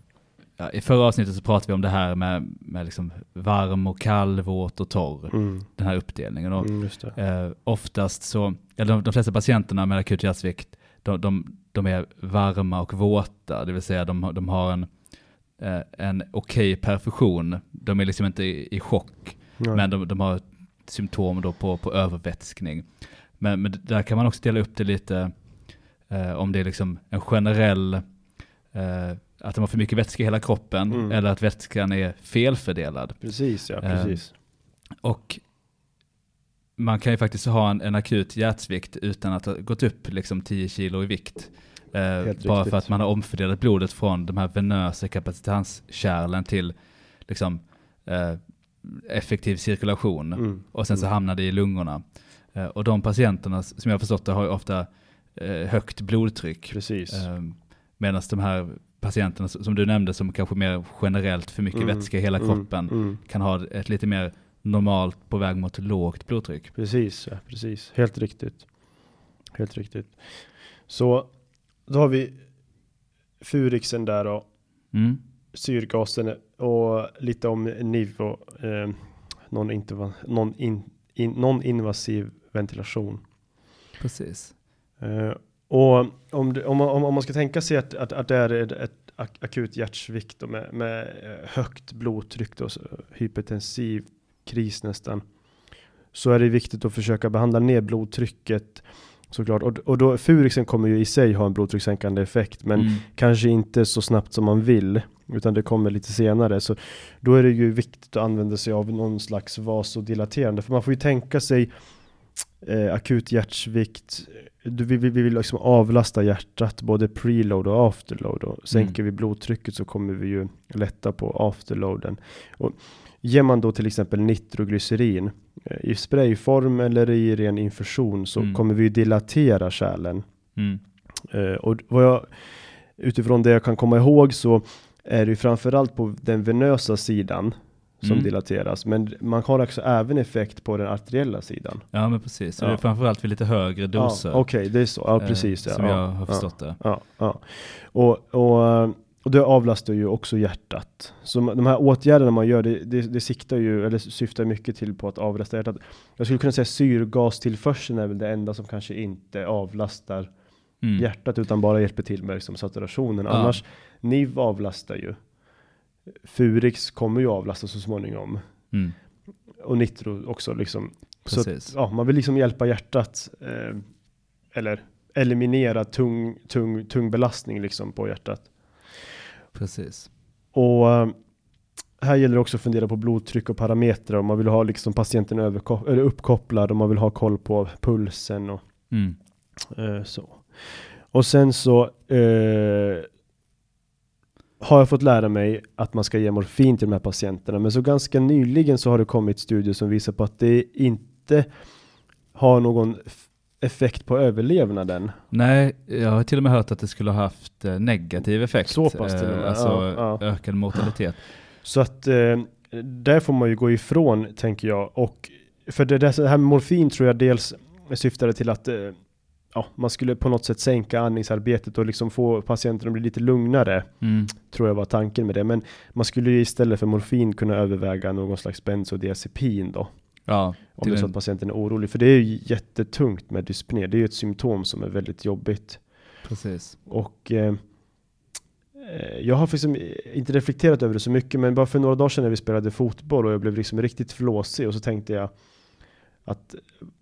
ja, i förra avsnittet så pratade vi om det här med, med liksom varm och kall, våt och torr, Mm. den här uppdelningen. Och, Mm. Eh, oftast så, eller de, de flesta patienterna med akut hjärtsvikt, de, de, de är varma och våta, det vill säga de, de har en, eh, en okej perfusion. De är liksom inte i, i chock, Nej. men de, de har symptom då på, på övervätskning. Men, men där kan man också dela upp det lite, eh, om det är liksom en generell, eh, att de har för mycket vätska i hela kroppen, Mm. eller att vätskan är felfördelad. Precis, ja, Eh, precis. Och man kan ju faktiskt ha en, en akut hjärtsvikt utan att ha gått upp liksom 10 kilo i vikt. Eh, bara riktigt. för att man har omfördelat blodet från de här venösa kapacitanskärlen till liksom, eh, effektiv cirkulation. Mm. Och sen så Mm. hamnar det i lungorna. Eh, och de patienterna, som jag förstått det, har ju ofta eh, högt blodtryck. Precis. Eh, Medan de här patienterna som du nämnde, som kanske mer generellt för mycket Mm, vätska i hela mm, kroppen, mm. kan ha ett lite mer normalt på väg mot lågt blodtryck. Precis, ja, precis. Helt riktigt. Helt riktigt. Så då har vi Furixen där då, Mm. syrgasen och lite om NIV och eh, någon, inte, någon, in, in, någon invasiv ventilation. Precis. Eh, och om, det, om, man, om, om man ska tänka sig att, att, att det är ett, ett ak- akut hjärtsvikt och med, med eh, högt blodtryck och hypertensiv kris nästan. Så är det viktigt att försöka behandla ner blodtrycket såklart. Och, och då Furixen kommer ju i sig ha en blodtryckssänkande effekt, men mm. kanske inte så snabbt som man vill, utan det kommer lite senare. Så då är det ju viktigt att använda sig av någon slags vasodilaterande, för man får ju tänka sig eh, akut hjärtsvikt. Du, vi, vi vi vill liksom avlasta hjärtat både preload och afterload. Och sänker vi blodtrycket så kommer vi ju lätta på afterloaden. Och ger man då till exempel nitroglycerin eh, i sprayform eller i ren infusion så Mm. kommer vi dilatera kärlen. Mm. Eh, och vad jag, utifrån det jag kan komma ihåg så är det framförallt på den venösa sidan som Mm. dilateras. Men man har också även effekt på den arteriella sidan. Ja, men precis. Ja. det är framförallt vid lite högre doser. Ja, Okej, det är så. Ja, eh, precis. Ja, Som ja, jag har förstått det. Ja, ja. Och, och, eh, och det avlastar ju också hjärtat. Så de här åtgärderna man gör, det, det, det siktar ju, eller syftar mycket till på att avlasta hjärtat. Jag skulle kunna säga syrgastillförseln är väl det enda som kanske inte avlastar Mm. hjärtat utan bara hjälper till med liksom saturationen. Ja. Annars, NIV avlastar ju. Furix kommer ju avlasta så småningom. Mm. Och Nitro också liksom. Så att, ja, man vill liksom hjälpa hjärtat. Eh, eller eliminera tung, tung, tung belastning liksom på hjärtat. Precis. Och eh, här gäller det också att fundera på blodtryck och parametrar. Om man vill ha liksom patienten eller uppkopplad och man vill ha koll på pulsen och Mm. Eh, så. Och sen så eh, har jag fått lära mig att man ska ge morfin till de här patienterna. Men så ganska nyligen så har det kommit studier som visar på att det inte har någon effekt på överlevnaden. Nej, jag har till och med hört att det skulle ha haft eh, negativ effekt. Så pass till och eh, med. Alltså Ja, ja. ökad mortalitet. Så att eh, där får man ju gå ifrån tänker jag. Och för det, det här med morfin tror jag dels syftade till att eh, ja, man skulle på något sätt sänka andningsarbetet och liksom få patienten att bli lite lugnare. Mm. tror jag var tanken med det. Men man skulle ju istället för morfin kunna överväga någon slags bensodiazepin då. Ja, Om det är så att patienten är orolig. För det är ju jättetungt med dyspné. Det är ju ett symptom som är väldigt jobbigt. precis. Och eh, eh, jag har liksom inte reflekterat över det så mycket. Men bara för några dagar sedan när vi spelade fotboll och jag blev liksom riktigt flåsig. Och så tänkte jag att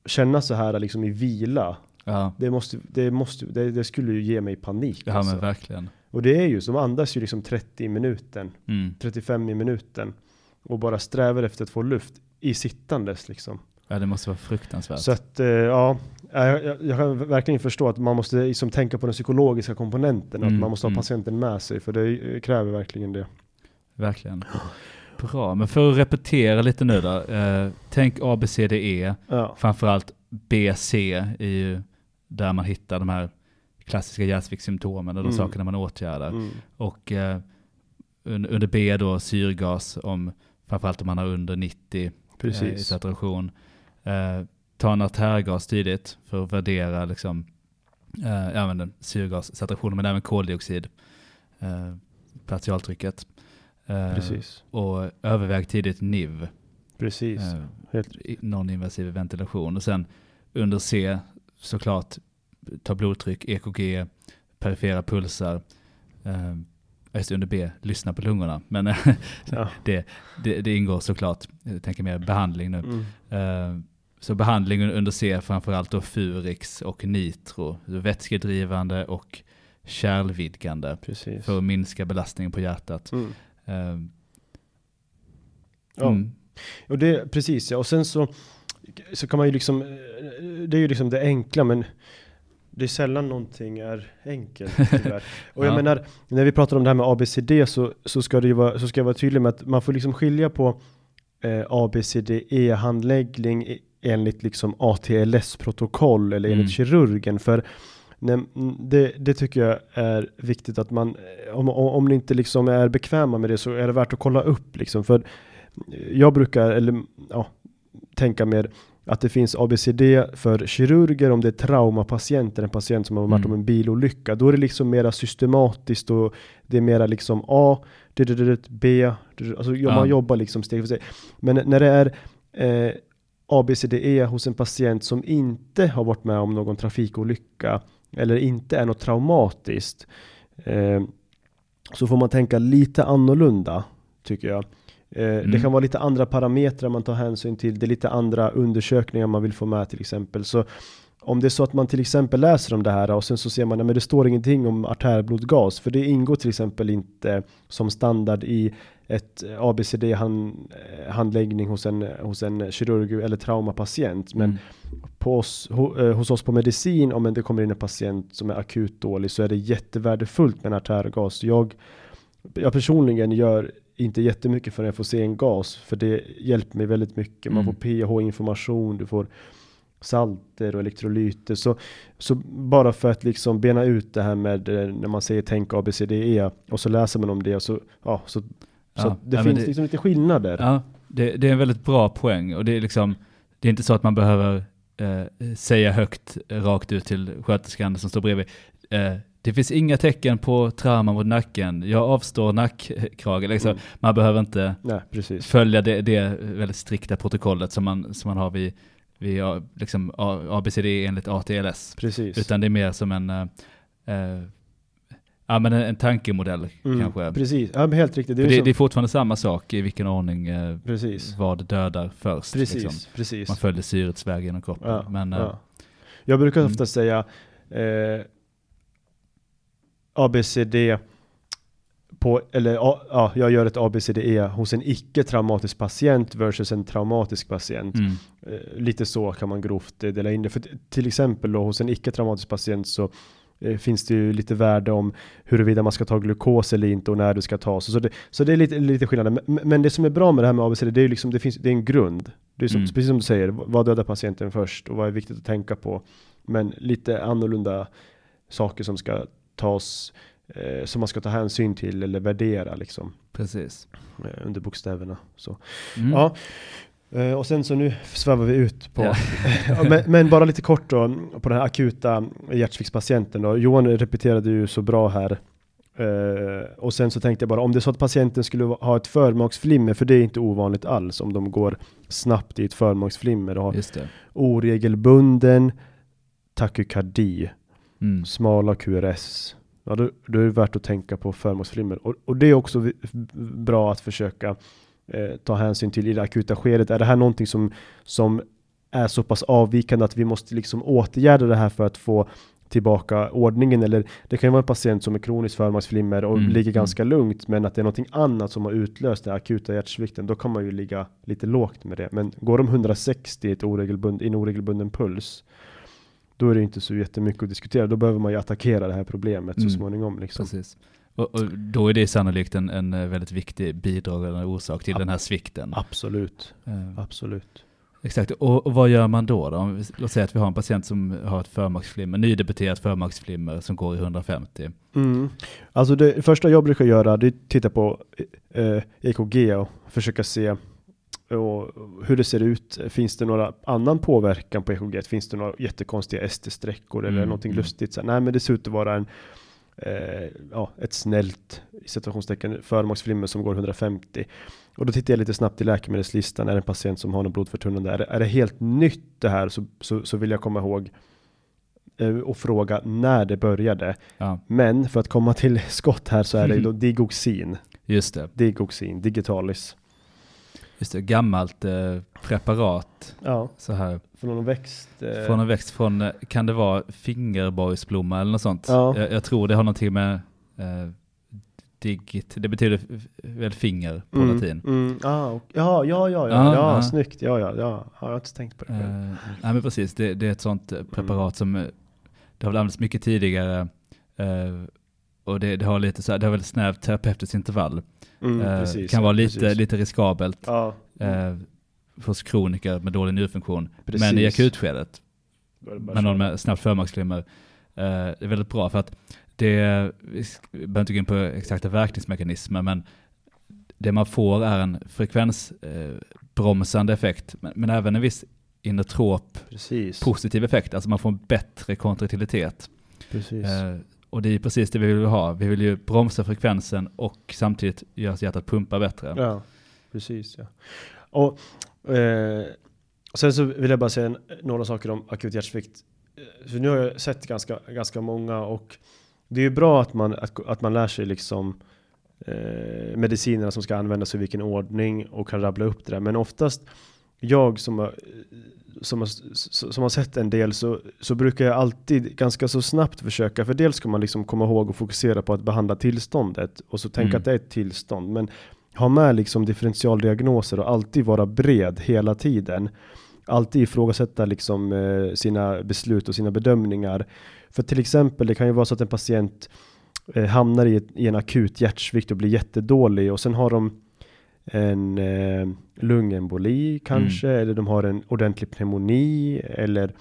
känna så här liksom i vila. Ja, Det, måste, det, måste, det, det skulle ju ge mig panik. ja alltså. men verkligen. Och det är ju, man andas ju liksom 30 i minuten. Mm. 35 i minuten och bara strävar efter att få luft i sittandes liksom. Ja, det måste vara fruktansvärt. Så att eh, ja, jag, jag, kan verkligen förstå att man måste liksom tänka på den psykologiska komponenten Mm, att man måste ha mm. patienten med sig för det eh, kräver verkligen det. Verkligen. Bra, men för att repetera lite nu då. Eh, tänk ABCDE, Ja, framförallt BC är ju där man hittar de här klassiska hjärtsviktssymptomen och de Mm. sakerna man åtgärdar. mm, Och eh, un- under B då syrgas, om, framförallt om man har under 90 eh, i Precis. saturation. Eh, ta en artärgas tidigt för att värdera liksom, eh, ja, men även koldioxid, eh, partialtrycket. Eh, Precis. och överväg tidigt NIV, Precis. eh, non-invasiv ventilation. Och sen under C såklart ta blodtryck, EKG, perifera pulsar. Just under B, lyssna på lungorna. Men Ja. det, det, det ingår såklart, jag tänker mer behandling nu. Mm. Eh, så behandling under C framförallt då Furix och Nitro, vätskedrivande och kärlvidgande Precis. för att minska belastningen på hjärtat. Mm. Eh, Ja. mm, Och det, precis ja. Och sen så, så kan man ju liksom, eh, det är ju liksom det enkla men det är sällan någonting är enkelt tyvärr. Och jag Ja. menar, när vi pratar om det här med ABCD så, så ska det ju vara, så ska jag vara tydlig med att man får liksom skilja på eh, ABCDE-handläggning i- enligt liksom ATLS-protokoll eller enligt Mm. kirurgen. För Nej, det, det tycker jag är viktigt att man, om, om, om ni inte liksom är bekväma med det så är det värt att kolla upp liksom. För jag brukar, eller ja, tänka mer att det finns ABCD för kirurger om det är traumapatienter, en patient som har varit Mm. om en bilolycka. Då är det liksom mera systematiskt och det är mera liksom A, B, alltså Ja. man jobbar liksom steg för steg. Men när det är eh, ABCDE hos en patient som inte har varit med om någon trafikolycka eller inte är något traumatiskt eh, så får man tänka lite annorlunda tycker jag. Eh, Det Mm. kan vara lite andra parametrar man tar hänsyn till. Det är lite andra undersökningar man vill få med till exempel. Så om det är så att man till exempel läser om det här och sen så ser man att det står ingenting om artärblodgas för det ingår till exempel inte som standard i ett ABCD han, handläggning hos en, hos en kirurg eller traumapatient. Men mm, på oss, eh, hos oss på medicin, om det kommer in en patient som är akut dålig så är det jättevärdefullt med en artärgas. Jag, jag personligen gör inte jättemycket förrän jag får se en gas, för det hjälper mig väldigt mycket. Man Mm. får pH-information, du får salter och elektrolyter. Så, så bara för att liksom bena ut det här med eh, när man säger tänk ABCDE och så läser man om det och så, ja, så, så Ja, att det finns det- liksom lite skillnader. Ja, det, det är en väldigt bra poäng och det är liksom, det är inte så att man behöver eh, säga högt rakt ut till sköterskan som står bredvid. Eh, det finns inga tecken på trauma mot nacken. Jag avstår nackkrage. Liksom. Mm. Man behöver inte Nej, följa det, det väldigt strikta protokollet som man, som man har vid, vid liksom ABCD enligt ATLS. Precis. Utan det är mer som en, eh, ja, men en, en tankemodell Mm, kanske. Precis, ja, men helt riktigt. Det är, det, som- det är fortfarande samma sak i vilken ordning precis. vad dödar först. Precis, liksom. precis. Man följer syrets väg genom kroppen. Ja, men, ja. Jag brukar mm. ofta säga eh, ABCD på, eller ja, ja, jag gör ett ABCDE hos en icke-traumatisk patient versus en traumatisk patient. mm, Eh, lite så kan man grovt eh, dela in det. För till exempel då, hos en icke-traumatisk patient så eh, finns det ju lite värde om huruvida man ska ta glukos eller inte och när du ska ta. Så, så, det, så det är lite, lite skillnad. Men, men det som är bra med det här med ABCD, det är ju liksom, det finns, det är en grund. Det är som, Mm. precis som du säger, vad dödar patienten först och vad är viktigt att tänka på. Men lite annorlunda saker som ska tas, eh, som man ska ta hänsyn till eller värdera liksom precis. eh, under bokstäverna. Så. Mm. Ja, eh, och sen så nu svävar vi ut på, Ja. Men, men bara lite kort då på den här akuta hjärtsviktspatienten då. Johan repeterade ju så bra här. Eh, och sen så tänkte jag bara om det är så att patienten skulle ha ett förmaksflimmer, för det är inte ovanligt alls om de går snabbt i ett förmaksflimmer och har oregelbunden takykardi, Mm. smala QRS. Ja, då, då är det värt att tänka på förmaksflimmer. Och, och det är också bra att försöka eh, ta hänsyn till i det akuta skedet. Är det här någonting som, som är så pass avvikande att vi måste liksom åtgärda det här för att få tillbaka ordningen eller det kan ju vara en patient som är kroniskt förmaksflimmer och Mm, ligger mm. ganska lugnt men att det är någonting annat som har utlöst den akuta hjärtsvikten då kan man ju ligga lite lågt med det men går de 160 i ett oregelbund, i en oregelbunden puls då är det inte så jättemycket att diskutera då behöver man ju attackera det här problemet Mm, så småningom liksom. Precis. Och, och då är det sannolikt en, en eh, väldigt viktig bidragande orsak till Ja. den här svikten. Absolut, Eh, absolut. Exakt, och, och vad gör man då? då? Låt säga att vi har en patient som har ett förmaksflimmer, nydebuterat förmaksflimmer som går i 150. Mm. Alltså det första jag brukar göra det är att titta på eh, EKG och försöka se och hur det ser ut. Finns det några annan påverkan på EKG? Finns det några jättekonstiga ST-sträckor eller Mm, någonting mm. lustigt? Så, nej, men det ser ut att vara en, eh, ja, ett snällt situationstecken förmaksflimmer som går 150. Och då tittar jag lite snabbt i läkemedelslistan. Är det en patient som har något blodförtunnande? Är det, är det helt nytt det här så, så, så vill jag komma ihåg eh, och fråga när det började. Ja, Men för att komma till skott här så är det då Digoxin. just det. Digoxin, digitalis. Just det, gammalt eh, preparat Ja, så här. från någon växt. Eh, Från en växt från, eh, kan det vara fingerborgsblomma eller något sånt? Ja. Jag, jag tror det har någonting med eh, digit, det betyder väl finger på mm, latin. Mm, ah, och, ja, ja, ja, ja, Ja, ja, ja. snyggt. Ja, ja, ja, har jag inte tänkt på det. Eh, nej men precis, det, det är ett sånt eh, preparat Mm. som eh, det har väl använts mycket tidigare eh, och det, det har lite så här, det har väldigt snävt terapeutiskt intervall. Mm, Eh, precis, kan vara lite, precis. lite riskabelt Ja, eh, hos kroniker med dålig njurfunktion. precis. Men i akutskedet, med någon med snabbt förmaksflimmer, eh, det är väldigt bra för att det, vi behöver inte gå in på exakta verkningsmekanismer, men det man får är en frekvensbromsande eh, effekt, men, men även en viss inotrop Precis. positiv effekt, alltså man får en bättre kontraktilitet. precis. Och det är precis det vi vill ha. Vi vill ju bromsa frekvensen och samtidigt göra så hjärtat pumpa bättre. Ja, precis. Ja. Och eh, sen så vill jag bara säga några saker om akut hjärtsvikt. Eh, så nu har jag sett ganska, ganska många och det är ju bra att man, att, att man lär sig liksom eh, medicinerna som ska användas i vilken ordning och kan rabbla upp det där. Men oftast jag som har, som har, som har sett en del så, så brukar jag alltid ganska så snabbt försöka, för dels ska man liksom komma ihåg och fokusera på att behandla tillståndet och så tänka Mm. att det är ett tillstånd. Men ha med liksom differentialdiagnoser och alltid vara bred hela tiden. Alltid ifrågasätta liksom eh, sina beslut och sina bedömningar. För till exempel, det kan ju vara så att en patient eh, hamnar i, ett, i en akut hjärtsvikt och blir jättedålig och sen har de en eh, lungemboli kanske, eller de har en ordentlig pneumoni eller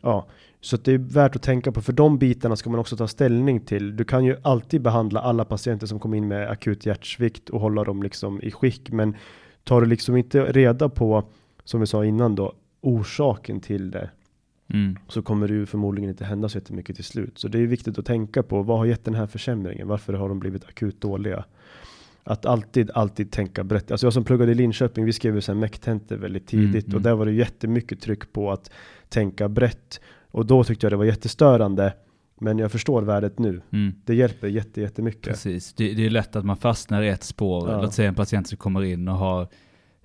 ja, så att det är värt att tänka på, för de bitarna ska man också ta ställning till. Du kan ju alltid behandla alla patienter som kommer in med akut hjärtsvikt och hålla dem liksom i skick, men tar du liksom inte reda på, som vi sa innan då, orsaken till det, Mm. så kommer det ju förmodligen inte hända så jättemycket till slut. Så det är viktigt att tänka på, vad har gett den här försämringen? Varför har de blivit akut dåliga? Att alltid, alltid tänka brett. Alltså jag som pluggade i Linköping, vi skrev ju sen MEC-tentor väldigt tidigt Mm, och mm. där var det jättemycket tryck på att tänka brett. Och då tyckte jag det var jättestörande. Men jag förstår värdet nu. Mm. Det hjälper jätte, jättemycket. Precis, det, det är lätt att man fastnar i ett spår. Ja. Låt säga en patient som kommer in och har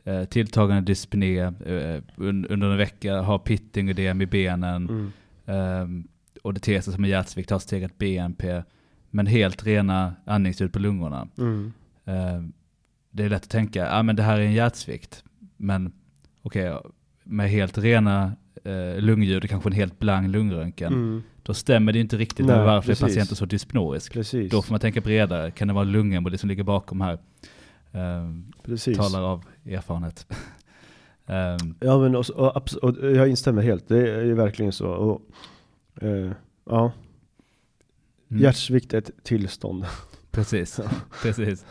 eh, tilltagande dyspné eh, un, under en vecka, har pittingödem i benen Mm. ehm, och det ter sig som en hjärtsvikt, har stegat BNP, men helt rena andningsljud på lungorna. Mm. Ehm, det är lätt att tänka, ah, men det här är en hjärtsvikt, men okej, med helt rena eh, lungljud kanske en helt blank lungröntgen, Mm. då stämmer det inte riktigt Nej, med varför precis. är patienten så dyspnoisk. Precis. Då får man tänka bredare. Kan det vara lungemboli som ligger bakom här? Precis. talar av erfarenhet. Ehm, Ja, men och, och, och jag instämmer helt. Det är ju verkligen så. Och, eh, ja, mm, hjärtsvikt är ett tillstånd. Precis. precis.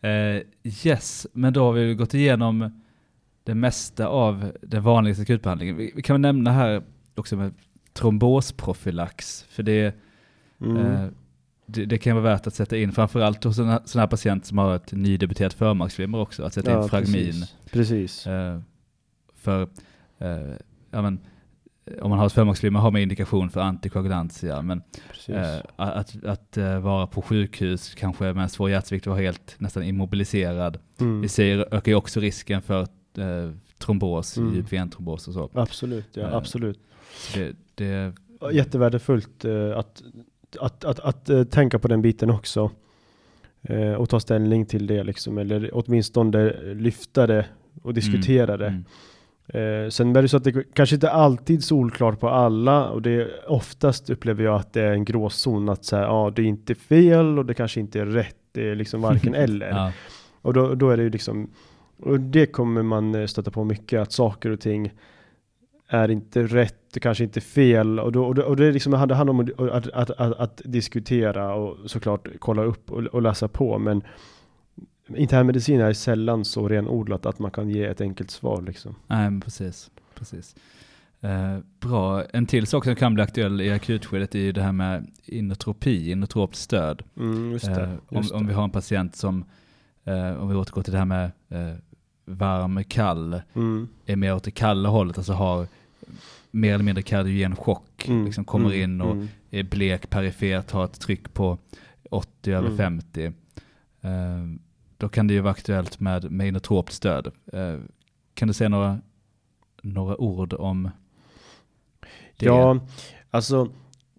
Eh, yes, men då har vi gått igenom det mesta av den vanligaste akutbehandlingen. Vi, vi kan nämna här också med trombosprofylax, för det, Mm. eh, det, det kan vara värt att sätta in, framförallt hos en sån här patient som har ett nydebuterat förmaksflimmer också, att sätta in fragmin. Precis. precis. Eh, för eh, ja, men, om man har ett förmaksflimmer har man indikation för antikoagulantia. Men eh, att, att eh, vara på sjukhus, kanske med en svår hjärtsvikt och vara helt nästan immobiliserad, Mm. i sig ökar ju också risken för eh, trombos, Mm. djup ventrombos och så. Absolut, ja, Eh, absolut. Det, det, Jättevärdefullt eh, att, att, att, att eh, tänka på den biten också. Eh, och ta ställning till det liksom, eller åtminstone lyfta det och diskutera det. Eh, sen är det så att det kanske inte alltid solklart på alla och det är oftast upplever jag att det är en gråzon att säga ja det är inte fel och det kanske inte är rätt. Det är liksom varken eller. ja, Och då, då är det ju liksom, och det kommer man eh, stöta på mycket, att saker och ting är inte rätt, det kanske inte fel. Och, då, och, det, och det, är liksom, det handlar om att, att, att, att, att diskutera och såklart kolla upp och, och läsa på. Men internmedicin är sällan så renodlat att man kan ge ett enkelt svar liksom. Nej, men precis. precis. Eh, bra. En till sak som kan bli aktuell i akutskedet är ju det här med inotropi, inotropt stöd. Mm, just det, Eh, om, just om vi har en patient som, eh, om vi återgår till det här med eh, varm, kall, Mm, är mer åt det kalla hållet, alltså har mer eller mindre kardiogen chock, mm, liksom kommer mm, in och mm. är blek perifert, har ett tryck på 80 över Mm. 50. Eh, då kan det ju vara aktuellt med, med inotropt stöd. Eh, kan du säga några, några ord om det? Ja, alltså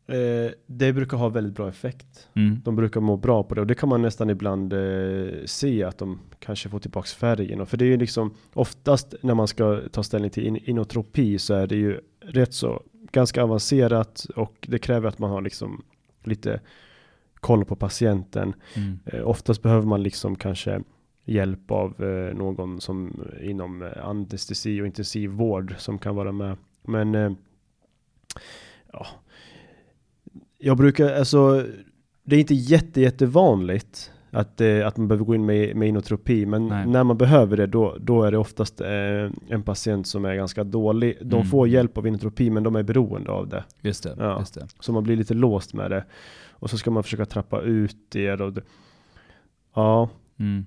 eh, det brukar ha väldigt bra effekt. Mm. De brukar må bra på det och det kan man nästan ibland eh, se att de kanske får tillbaks färgen. Och för det är ju liksom oftast när man ska ta ställning till in, inotropi så är det ju rätt så ganska avancerat och det kräver att man har liksom lite koll på patienten. Mm. Eh, oftast behöver man liksom kanske hjälp av eh, någon som inom eh, anestesi och intensivvård som kan vara med. Men eh, ja, jag brukar alltså. Det är inte jätte jättevanligt att, eh, att man behöver gå in med, med inotropi, men Nej. när man behöver det då, då är det oftast en patient som är ganska dålig. De Mm. får hjälp av inotropi, men de är beroende av det. Just det. Ja. Just det. Så man blir lite låst med det. Och så ska man försöka trappa ut det. Och det. Ja, Mm.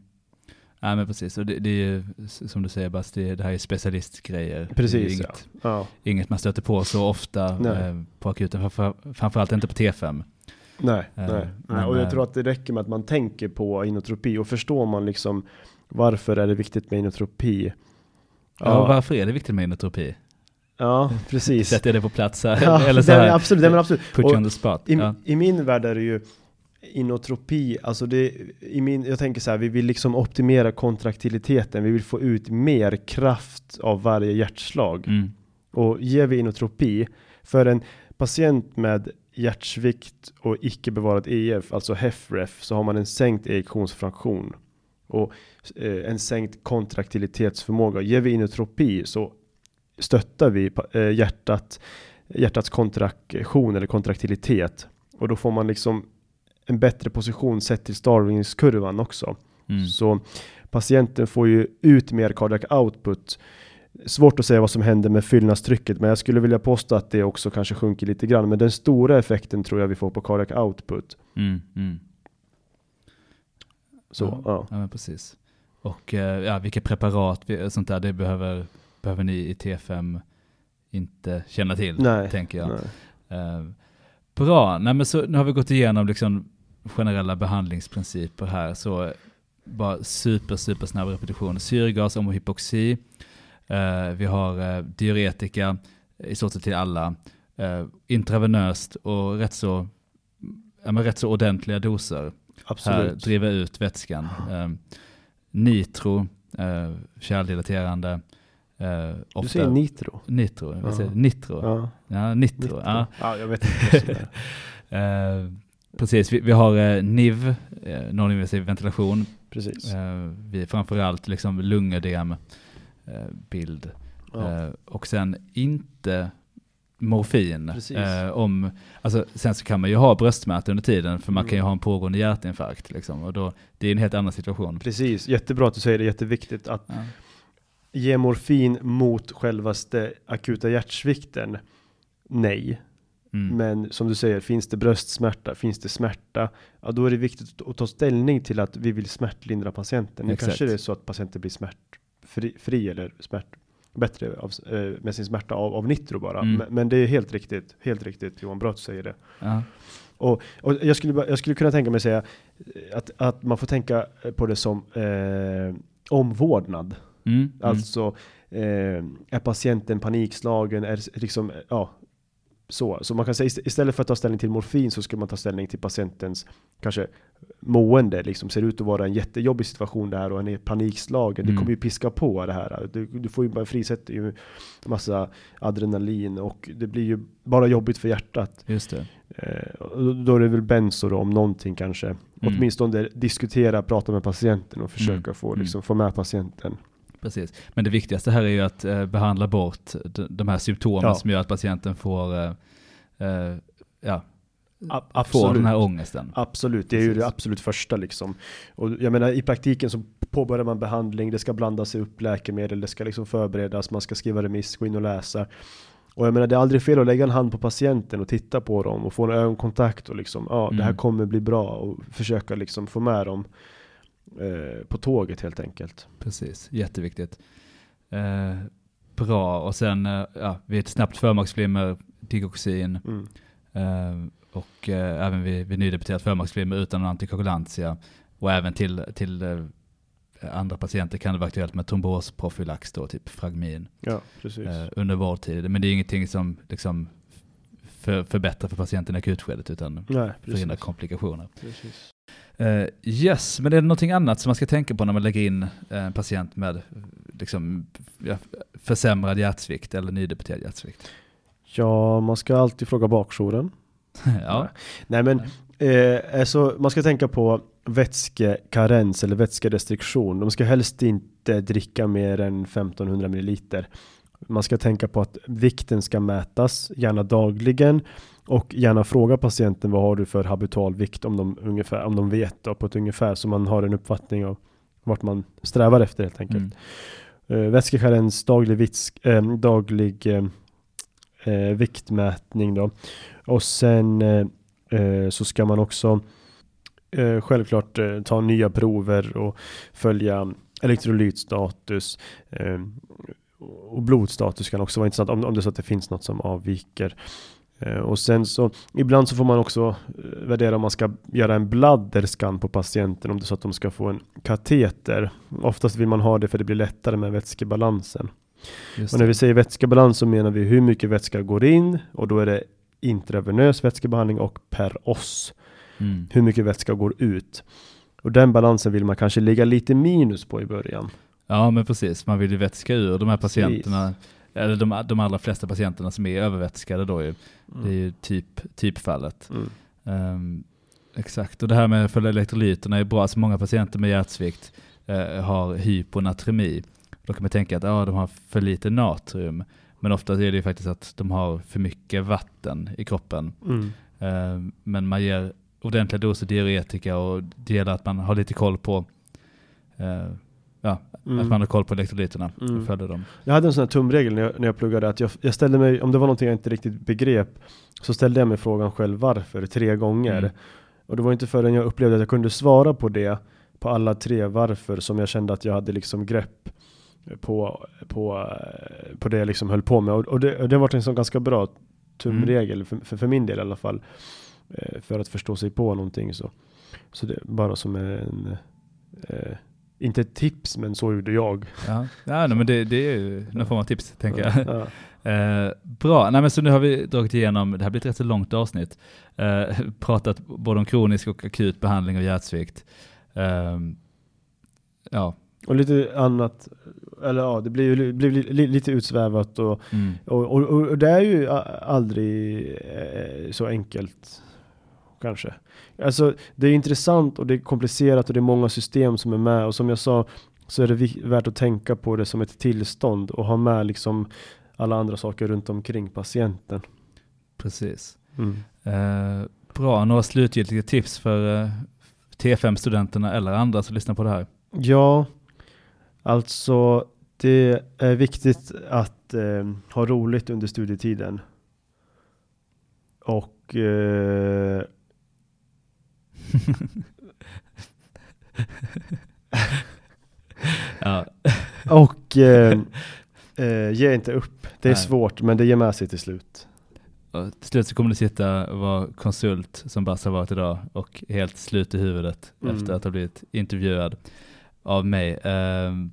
Ja men precis, och det, det är ju som du säger Bas, det, det här är specialistgrejer. Det är precis. ju Ja. inget, Ja. inget man stöter på så ofta Nej. eh, på akuten, framför, framförallt inte på T5. Nej, Eh, nej. nej. Och eh, jag tror att det räcker med att man tänker på inotropi och förstår man liksom varför är det viktigt med inotropi. Ja. varför är det viktigt med inotropi? Ja precis. Sätter jag det på plats här? Ja, Eller så nej, men här, absolut, men absolut. put you on the spot. I, ja. I min värld är det ju inotropi, alltså det, i min, jag tänker så här, vi vill liksom optimera kontraktiliteten, vi vill få ut mer kraft av varje hjärtslag. Mm. Och ger vi inotropi för en patient med hjärtsvikt och icke bevarad EF, alltså HEFREF, så har man en sänkt ejektionsfraktion och eh, en sänkt kontraktilitetsförmåga. Ger vi inotropi så stöttar vi eh, hjärtat, hjärtats kontraktion eller kontraktilitet och då får man liksom en bättre position sett till Starwingskurvan också. Mm. Så patienten får ju ut mer cardiac output. Svårt att säga vad som händer med fyllnadstrycket, men jag skulle vilja påstå att det också kanske sjunker lite grann. Men den stora effekten tror jag vi får på cardiac output. Mm. Mm. Så, Ja. ja. Ja precis. Och eh, ja, vilka preparat, sånt där, det behöver, behöver ni i T5 inte känna till, Nej, tänker jag. Eh, bra, Nej, men så, nu har vi gått igenom liksom generella behandlingsprinciper här. Så bara super, super snabb repetition. Syrgas, om hypoxi. Eh, vi har eh, diuretika i stort sett till alla. Eh, intravenöst och rätt så, ja, men rätt så ordentliga doser. Här, Absolut. driva ut vätskan. Eh, nitro, eh, kärldilaterande. Du ofta, säger nitro. nitro, vad Ja. säger du? Nitro? Ja, Ja, nitro. nitro. Ja. Ja. jag vet inte. är. Eh, precis, vi, vi har eh, NIV, eh, non-invasiv ventilation. Precis. Vi framförallt liksom lungödem bild. Eh, och sen inte morfin. Precis. Eh, om, alltså, sen så kan man ju ha bröstsmärta under tiden för man kan ju Mm. ha en pågående hjärtinfarkt. Liksom, och då, det är en helt annan situation. Precis, jättebra att du säger det. Jätteviktigt att Ja. Ge morfin mot självaste akuta hjärtsvikten. Nej, Mm. Men som du säger, finns det bröstsmärta, finns det smärta, ja då är det viktigt att ta ställning till att vi vill smärtlindra patienten. Nu kanske det är så att patienten blir smärtfri fri eller smärt, bättre av, eh, med sin smärta av, av nitro bara. Mm. Men, men det är helt riktigt, helt riktigt Johan, du säger det. Ja. Och, och jag, skulle, jag skulle kunna tänka mig säga att, att man får tänka på det som eh, omvårdnad. Mm. Mm. Alltså, eh, är patienten panikslagen? Är liksom, ja, så. Så man kan säga ist- istället för att ta ställning till morfin så ska man ta ställning till patientens kanske mående. Liksom ser ut att vara en jättejobbig situation det här och han är panikslagen. Mm. Det kommer ju piska på det här. Du, du får ju bara frisätter ju massa adrenalin och det blir ju bara jobbigt för hjärtat. Just det. Eh, då- är det väl benzo då, om någonting kanske. Åtminstone diskutera, prata med patienten och försöka Mm. få, Mm. liksom, få med patienten. Precis. Men det viktigaste här är ju att eh, behandla bort de, här symptomen Ja. som gör att patienten får eh, eh, ja, A- får den här ångesten. Absolut, det är ju Precis. det absolut första liksom. Och jag menar i praktiken så påbörjar man behandling, det ska blandas upp läkemedel, det ska liksom förberedas, man ska skriva remiss, gå in och läsa. Och jag menar det är aldrig fel att lägga en hand på patienten och titta på dem och få en ögonkontakt och liksom, ja det här Mm. kommer bli bra och försöka liksom få med dem eh, på tåget helt enkelt. Precis, jätteviktigt. Eh, bra, och sen eh, ja, vid ett snabbt förmaksflimmer, digoxin Mm. eh, och eh, även vid, vid nydebuterat förmaksflimmer utan antikoagulantia och även till, till eh, andra patienter kan det vara aktuellt med trombosprofylax då, typ fragmin, Ja, precis. under vårdtid. Men det är ingenting som liksom för, förbättrar för patienten i akutskedet utan Nej, förhindrar precis. komplikationer. precis. Eh, yes, men är det någonting annat som man ska tänka på när man lägger in eh, en patient med eh, liksom, försämrad hjärtsvikt eller nydebuterad hjärtsvikt? Ja, man ska alltid fråga bakjouren. ja, Nej men, eh, alltså, man ska tänka på vätskekarens eller vätskerestriktion. De ska helst inte dricka mer än 1500 milliliter. Man ska tänka på att vikten ska mätas, gärna dagligen och gärna fråga patienten vad har du för habitalvikt om de, ungefär, om de vet då, på ett ungefär så man har en uppfattning av vart man strävar efter helt enkelt. mm. Uh, vätskekarens daglig, vits, eh, daglig eh, eh, viktmätning då. Och sen eh, eh, så ska man också eh, självklart eh, ta nya prover och följa elektrolytstatus. Och blodstatus kan också vara intressant om, om det är så att det finns något som avviker. Eh, och sen så ibland så får man också eh, värdera om man ska göra en bladderscan på patienten om det är så att de ska få en kateter. Oftast vill man ha det för det blir lättare med vätskebalansen. Och när vi säger vätskebalans så menar vi hur mycket vätska går in och då är det intravenös vätskebehandling och per oss. Mm. Hur mycket vätska går ut. Och den balansen vill man kanske ligga lite minus på i början. Ja, men precis. Man vill ju vätska ur de här patienterna, eller de, de allra flesta patienterna som är övervätskade då ju. Det är ju typ, typfallet. Mm. Ehm, exakt, och det här med att följa elektrolyterna är bra. Alltså många patienter med hjärtsvikt eh, har hyponatremi. Då kan man tänka att ja, de har för lite natrium. Men ofta är det ju faktiskt att de har för mycket vatten i kroppen. Mm. Ehm, men man ger ordentliga doser diuretika och det gäller att man har lite koll på eh, ja, Mm. att man har koll på elektrolyterna Mm. och följer dem. Jag hade en sån här tumregel när jag, när jag pluggade att jag, jag ställde mig, om det var någonting jag inte riktigt begrep, så ställde jag mig frågan själv varför tre gånger. Mm. Och det var inte förrän jag upplevde att jag kunde svara på det, på alla tre varför, som jag kände att jag hade liksom grepp på, på, på det jag liksom höll på med. Och, och det, och det var en sån ganska bra tumregel, för, för, för min del i alla fall, eh, för att förstå sig på någonting. Så, så det bara som en, eh, inte ett tips, men så gjorde jag. Ja, ja nej, men det, det är ju någon form av tips tänker jag. Ja. Eh, bra, nej, men så nu har vi dragit igenom, det här blir ett rätt så långt avsnitt, eh, pratat både om kronisk och akut behandling av hjärtsvikt. Ehm, ja, Och lite annat, eller ja, det blir ju li- blir li- li- lite utsvävat och, mm, och, och, och det är ju aldrig eh, så enkelt. Kanske. Alltså det är intressant och det är komplicerat och det är många system som är med och som jag sa så är det värt att tänka på det som ett tillstånd och ha med liksom alla andra saker runt omkring patienten. precis. Mm. Eh, bra, några slutgiltiga tips för eh, T5-studenterna eller andra som lyssnar på det här? Ja, alltså det är viktigt att eh, ha roligt under studietiden. Och eh, Ja, Och eh, eh, ge inte upp. Det är Nej. svårt men det ger med sig till slut. och till slut så kommer du sitta och vara konsult som Basse har varit idag och helt slut i huvudet Mm. efter att ha blivit intervjuad av mig. Ehm,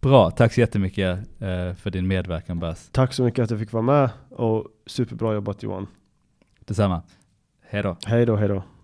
bra, tack så jättemycket eh, för din medverkan Bas. Tack så mycket att jag fick vara med och superbra jobbat Johan. Detsamma. Hej då. Hej då, hej då.